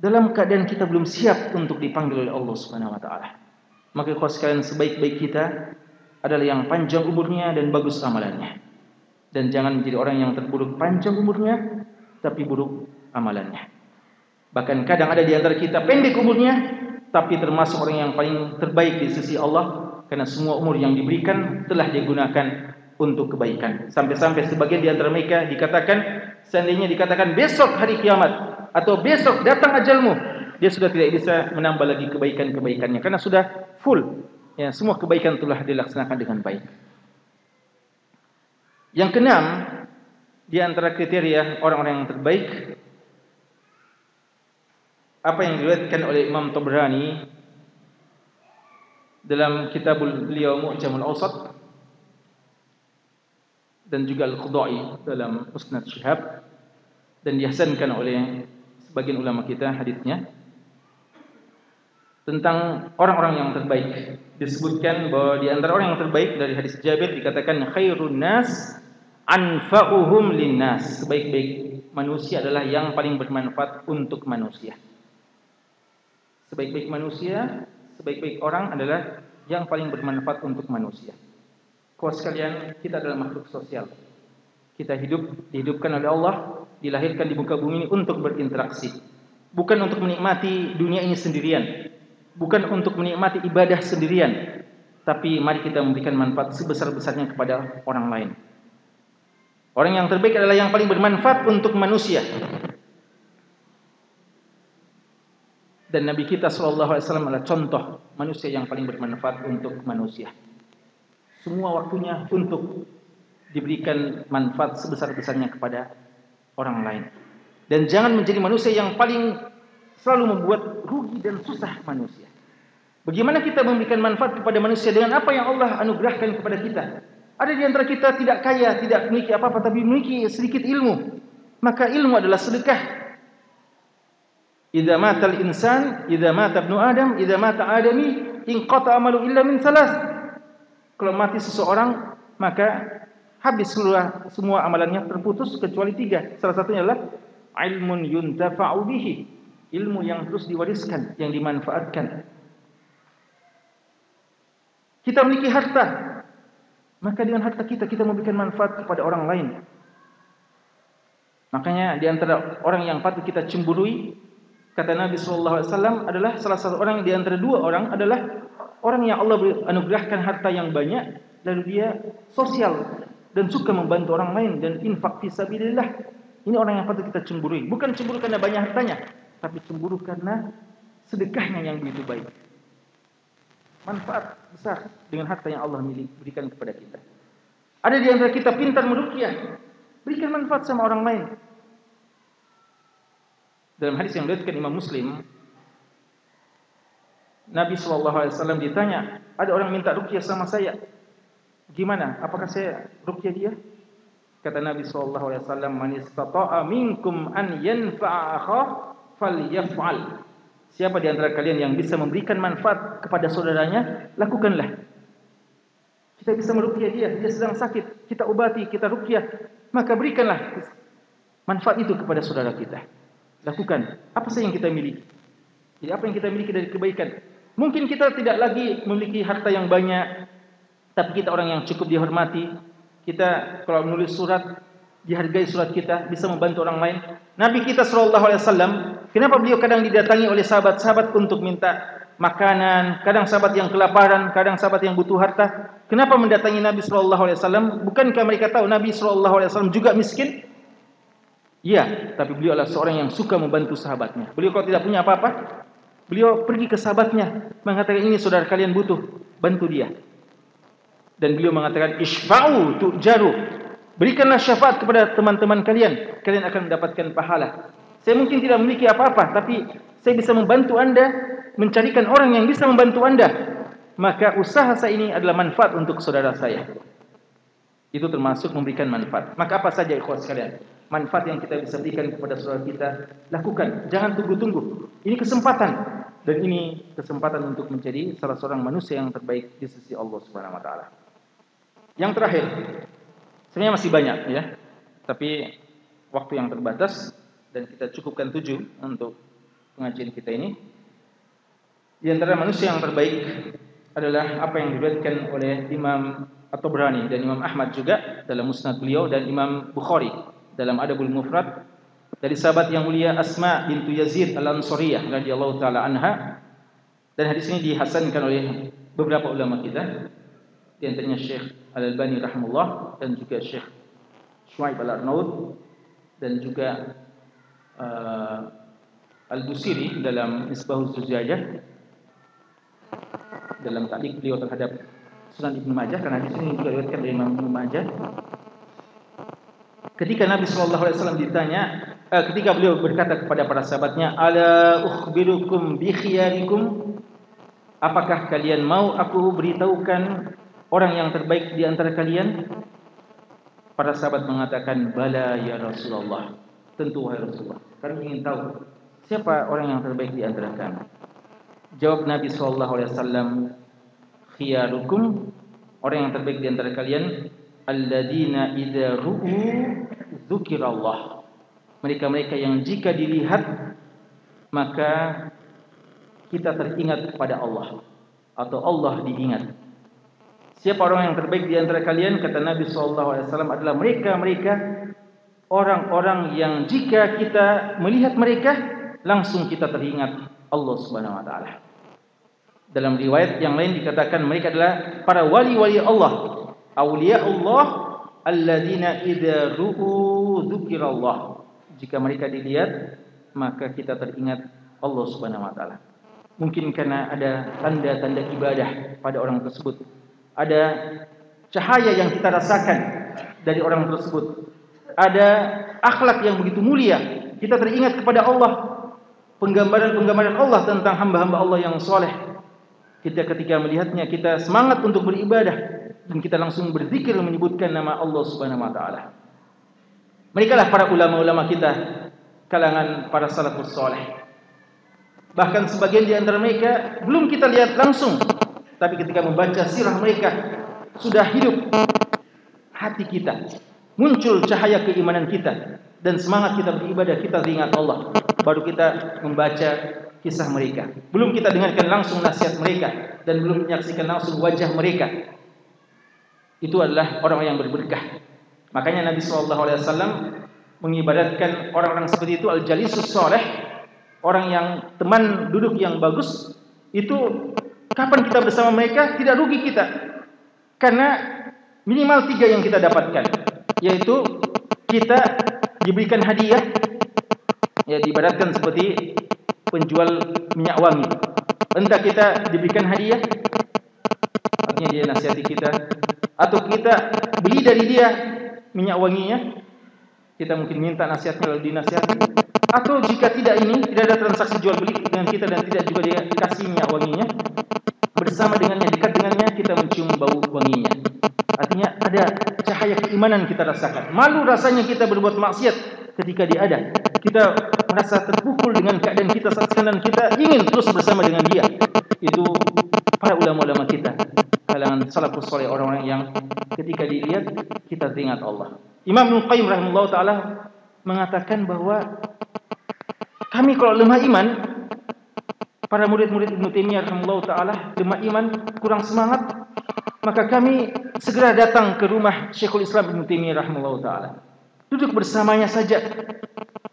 dalam keadaan kita belum siap untuk dipanggil oleh Allah Subhanahu wa taala. Maka kalau sekalian sebaik-baik kita adalah yang panjang umurnya dan bagus amalannya. Dan jangan menjadi orang yang terburuk panjang umurnya tapi buruk amalannya. Bahkan kadang ada di antara kita pendek umurnya tapi termasuk orang yang paling terbaik di sisi Allah karena semua umur yang diberikan telah digunakan untuk kebaikan. Sampai-sampai sebagian di antara mereka dikatakan seandainya dikatakan besok hari kiamat atau besok datang ajalmu, dia sudah tidak bisa menambah lagi kebaikan-kebaikannya karena sudah full. Ya, semua kebaikan telah dilaksanakan dengan baik. Yang keenam, di antara kriteria orang-orang yang terbaik apa yang diriwayatkan oleh Imam Tabrani dalam kitab beliau Mu'jamul Awsat dan juga Al-Qudai dalam Musnad Syihab dan dihasankan oleh sebagian ulama kita hadisnya tentang orang-orang yang terbaik. Disebutkan bahwa di antara orang yang terbaik dari hadis Jabir dikatakan khairun nas anfa'uhum linnas sebaik-baik manusia adalah yang paling bermanfaat untuk manusia sebaik-baik manusia sebaik-baik orang adalah yang paling bermanfaat untuk manusia Kuas sekalian, kita adalah makhluk sosial. Kita hidup, dihidupkan oleh Allah, dilahirkan di muka bumi ini untuk berinteraksi. Bukan untuk menikmati dunia ini sendirian. Bukan untuk menikmati ibadah sendirian. Tapi mari kita memberikan manfaat sebesar-besarnya kepada orang lain. Orang yang terbaik adalah yang paling bermanfaat untuk manusia. Dan Nabi kita SAW adalah contoh manusia yang paling bermanfaat untuk manusia semua waktunya untuk diberikan manfaat sebesar-besarnya kepada orang lain. Dan jangan menjadi manusia yang paling selalu membuat rugi dan susah manusia. Bagaimana kita memberikan manfaat kepada manusia dengan apa yang Allah anugerahkan kepada kita? Ada di antara kita tidak kaya, tidak memiliki apa-apa tapi memiliki sedikit ilmu. Maka ilmu adalah sedekah. Idza mata al-insan, idza mata ibnu Adam, idza mata Adami, in qata amalu illa min salas kalau mati seseorang maka habis semua semua amalannya terputus kecuali tiga. Salah satunya adalah ilmun yuntafa'u bihi, ilmu yang terus diwariskan, yang dimanfaatkan. Kita memiliki harta, maka dengan harta kita kita memberikan manfaat kepada orang lain. Makanya di antara orang yang patut kita cemburui kata Nabi wasallam adalah salah satu orang di antara dua orang adalah orang yang Allah anugerahkan harta yang banyak lalu dia sosial dan suka membantu orang lain dan infak fisabilillah ini orang yang patut kita cemburui. Bukan cemburu karena banyak hartanya tapi cemburu karena sedekahnya yang begitu baik. Manfaat besar dengan harta yang Allah milik berikan kepada kita. Ada di antara kita pintar meruqyah berikan manfaat sama orang lain dalam hadis yang diriwayatkan Imam Muslim Nabi SAW ditanya, ada orang minta rukyah sama saya. Gimana? Apakah saya rukyah dia? Kata Nabi SAW, Man istata'a minkum an yanfa'a akhah falyaf'al. Siapa di antara kalian yang bisa memberikan manfaat kepada saudaranya, lakukanlah. Kita bisa merukyah dia, dia sedang sakit, kita obati, kita rukyah, maka berikanlah manfaat itu kepada saudara kita. Lakukan apa saja yang kita miliki. Jadi apa yang kita miliki dari kebaikan, Mungkin kita tidak lagi memiliki harta yang banyak, tapi kita orang yang cukup dihormati. Kita kalau menulis surat, dihargai surat kita, bisa membantu orang lain. Nabi kita sallallahu alaihi wasallam, kenapa beliau kadang didatangi oleh sahabat-sahabat untuk minta makanan, kadang sahabat yang kelaparan, kadang sahabat yang butuh harta. Kenapa mendatangi Nabi sallallahu alaihi wasallam? Bukankah mereka tahu Nabi sallallahu alaihi wasallam juga miskin? Iya, tapi beliau adalah seorang yang suka membantu sahabatnya. Beliau kalau tidak punya apa-apa, Beliau pergi ke sahabatnya mengatakan ini saudara kalian butuh bantu dia. Dan beliau mengatakan isfa'u tu'jaru. Berikanlah syafaat kepada teman-teman kalian, kalian akan mendapatkan pahala. Saya mungkin tidak memiliki apa-apa tapi saya bisa membantu Anda mencarikan orang yang bisa membantu Anda. Maka usaha saya ini adalah manfaat untuk saudara saya. Itu termasuk memberikan manfaat. Maka apa saja ikhwan sekalian? Manfaat yang kita bisa berikan kepada saudara kita, lakukan. Jangan tunggu-tunggu. Ini kesempatan dan ini kesempatan untuk menjadi salah seorang manusia yang terbaik di sisi Allah Subhanahu wa taala. Yang terakhir, sebenarnya masih banyak ya. Tapi waktu yang terbatas dan kita cukupkan tujuh untuk pengajian kita ini. Di antara manusia yang terbaik adalah apa yang diriwayatkan oleh Imam At-Tabrani dan Imam Ahmad juga dalam Musnad beliau dan Imam Bukhari dalam Adabul Mufrad dari sahabat yang mulia Asma bintu Yazid Al-Ansariyah radhiyallahu taala anha dan hadis ini dihasankan oleh beberapa ulama kita di antaranya Syekh Al-Albani rahimahullah dan juga Syekh Shuaib Al-Arnaud dan juga uh, Al-Busiri dalam Misbahul Zujajah dalam taklik beliau terhadap Sunan Ibn Majah karena di sini juga diriwayatkan dari Imam Ibn Majah ketika Nabi SAW ditanya uh, ketika beliau berkata kepada para sahabatnya ala ukhbirukum bi khiyarikum? Apakah kalian mau aku beritahukan orang yang terbaik di antara kalian? Para sahabat mengatakan bala ya Rasulullah. Tentu wahai Rasulullah kami ingin tahu siapa orang yang terbaik di antara kami. Jawab Nabi wasallam khiyarukum. Orang yang terbaik di antara kalian alladzina idza ru'u dzikrallah mereka-mereka yang jika dilihat maka kita teringat kepada Allah. Atau Allah diingat. Siapa orang yang terbaik di antara kalian? Kata Nabi sallallahu alaihi wasallam adalah mereka-mereka orang-orang yang jika kita melihat mereka langsung kita teringat Allah Subhanahu wa taala. Dalam riwayat yang lain dikatakan mereka adalah para wali-wali Allah. Aulia Allah alladzina idza ru'u dzikrallah. Jika mereka dilihat maka kita teringat Allah Subhanahu wa taala. Mungkin karena ada tanda-tanda ibadah pada orang tersebut. Ada cahaya yang kita rasakan dari orang tersebut. Ada akhlak yang begitu mulia. Kita teringat kepada Allah. Penggambaran-penggambaran Allah tentang hamba-hamba Allah yang soleh kita ketika melihatnya kita semangat untuk beribadah dan kita langsung berzikir menyebutkan nama Allah Subhanahu wa taala. Mereka lah para ulama-ulama kita kalangan para salafus saleh. Bahkan sebagian di antara mereka belum kita lihat langsung tapi ketika membaca sirah mereka sudah hidup hati kita muncul cahaya keimanan kita dan semangat kita beribadah kita ingat Allah baru kita membaca kisah mereka. Belum kita dengarkan langsung nasihat mereka dan belum menyaksikan langsung wajah mereka. Itu adalah orang yang berberkah. Makanya Nabi wasallam mengibaratkan orang-orang seperti itu al-jalisus saleh, orang yang teman duduk yang bagus, itu kapan kita bersama mereka tidak rugi kita. Karena minimal tiga yang kita dapatkan, yaitu kita diberikan hadiah ya diibaratkan seperti penjual minyak wangi. Entah kita diberikan hadiah, artinya dia nasihati kita, atau kita beli dari dia minyak wanginya, kita mungkin minta nasihatnya lalu dinasihati. Atau jika tidak ini, tidak ada transaksi jual beli dengan kita dan tidak juga dia kasih minyak wanginya, bersama dengannya, dekat dengannya, kita mencium bau wanginya. Artinya ada cahaya keimanan kita rasakan. Malu rasanya kita berbuat maksiat ketika dia ada. Kita merasa terpukul dengan keadaan kita saat sekarang dan kita ingin terus bersama dengan dia. Itu para ulama-ulama kita. Kalangan salafus soleh orang-orang yang ketika dilihat kita teringat Allah. Imam Ibn Qayyim rahimahullah ta'ala mengatakan bahwa kami kalau lemah iman para murid-murid Ibn Taimiyah rahimahullah ta'ala lemah iman kurang semangat maka kami segera datang ke rumah Syekhul Islam Ibn Taimiyah rahimahullah ta'ala duduk bersamanya saja.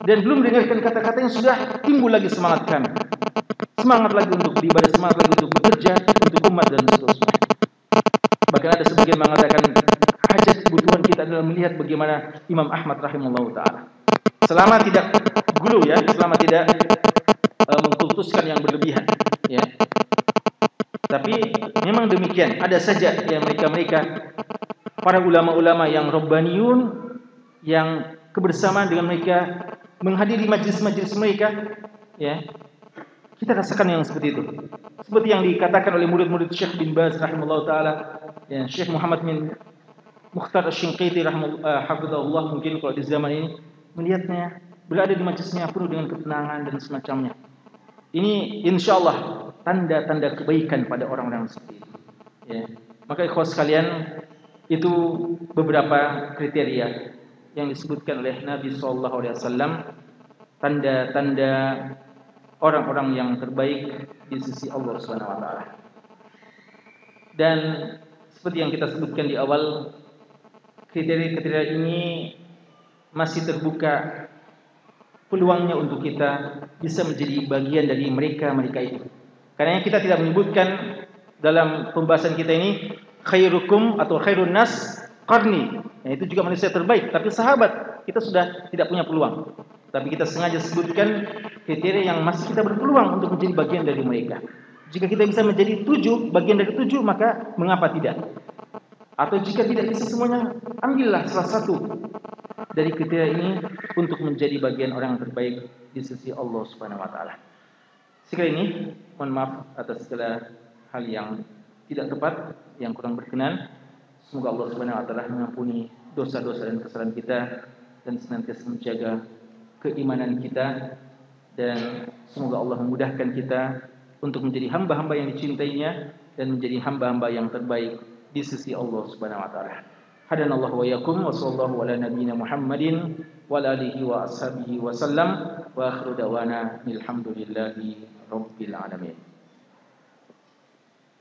Dan belum dengarkan kata-kata yang sudah timbul lagi semangat kami. Semangat lagi untuk beribadah semangat lagi untuk bekerja untuk umat dan seterusnya. Bahkan ada sebagian mengatakan hajat kebutuhan kita adalah melihat bagaimana Imam Ahmad rahimahullah ta'ala. Selama tidak gulu ya selama tidak uh, mengkultuskan yang berlebihan ya. Tapi memang demikian. Ada saja yang mereka-mereka para ulama-ulama yang robbaniyun yang kebersamaan dengan mereka menghadiri majlis-majlis mereka ya. Kita rasakan yang seperti itu. Seperti yang dikatakan oleh murid-murid Syekh bin Baz rahimahullah taala ya Syekh Muhammad bin Mukhtar Asy-Shinqiti rahimahullah uh, mungkin kalau di zaman ini melihatnya berada di majlisnya penuh dengan ketenangan dan semacamnya. Ini insyaallah tanda-tanda kebaikan pada orang-orang seperti itu ya. Maka ikhwas sekalian itu beberapa kriteria yang disebutkan oleh Nabi sallallahu alaihi wasallam tanda-tanda orang-orang yang terbaik di sisi Allah Subhanahu wa taala. dan seperti yang kita sebutkan di awal kriteria-kriteria ini masih terbuka peluangnya untuk kita bisa menjadi bagian dari mereka-mereka itu. Karena kita tidak menyebutkan dalam pembahasan kita ini khairukum atau khairun nas qarni. Yang itu juga manusia terbaik, tapi sahabat kita sudah tidak punya peluang. Tapi kita sengaja sebutkan kriteria yang masih kita berpeluang untuk menjadi bagian dari mereka. Jika kita bisa menjadi tujuh, bagian dari tujuh, maka mengapa tidak? Atau jika tidak bisa semuanya, ambillah salah satu dari kriteria ini untuk menjadi bagian orang yang terbaik di sisi Allah Subhanahu Wa Taala. Sekali ini, mohon maaf atas segala hal yang tidak tepat, yang kurang berkenan. Semoga Allah Subhanahu Wa Taala mengampuni dosa-dosa dan kesalahan kita dan senantiasa menjaga keimanan kita dan semoga Allah memudahkan kita untuk menjadi hamba-hamba yang dicintainya dan menjadi hamba-hamba yang terbaik di sisi Allah Subhanahu wa taala. Hadanallahu wa yakum wa sallallahu ala nabiyyina Muhammadin wa alihi wa ashabihi wa sallam wa akhiru dawana alhamdulillahi rabbil alamin.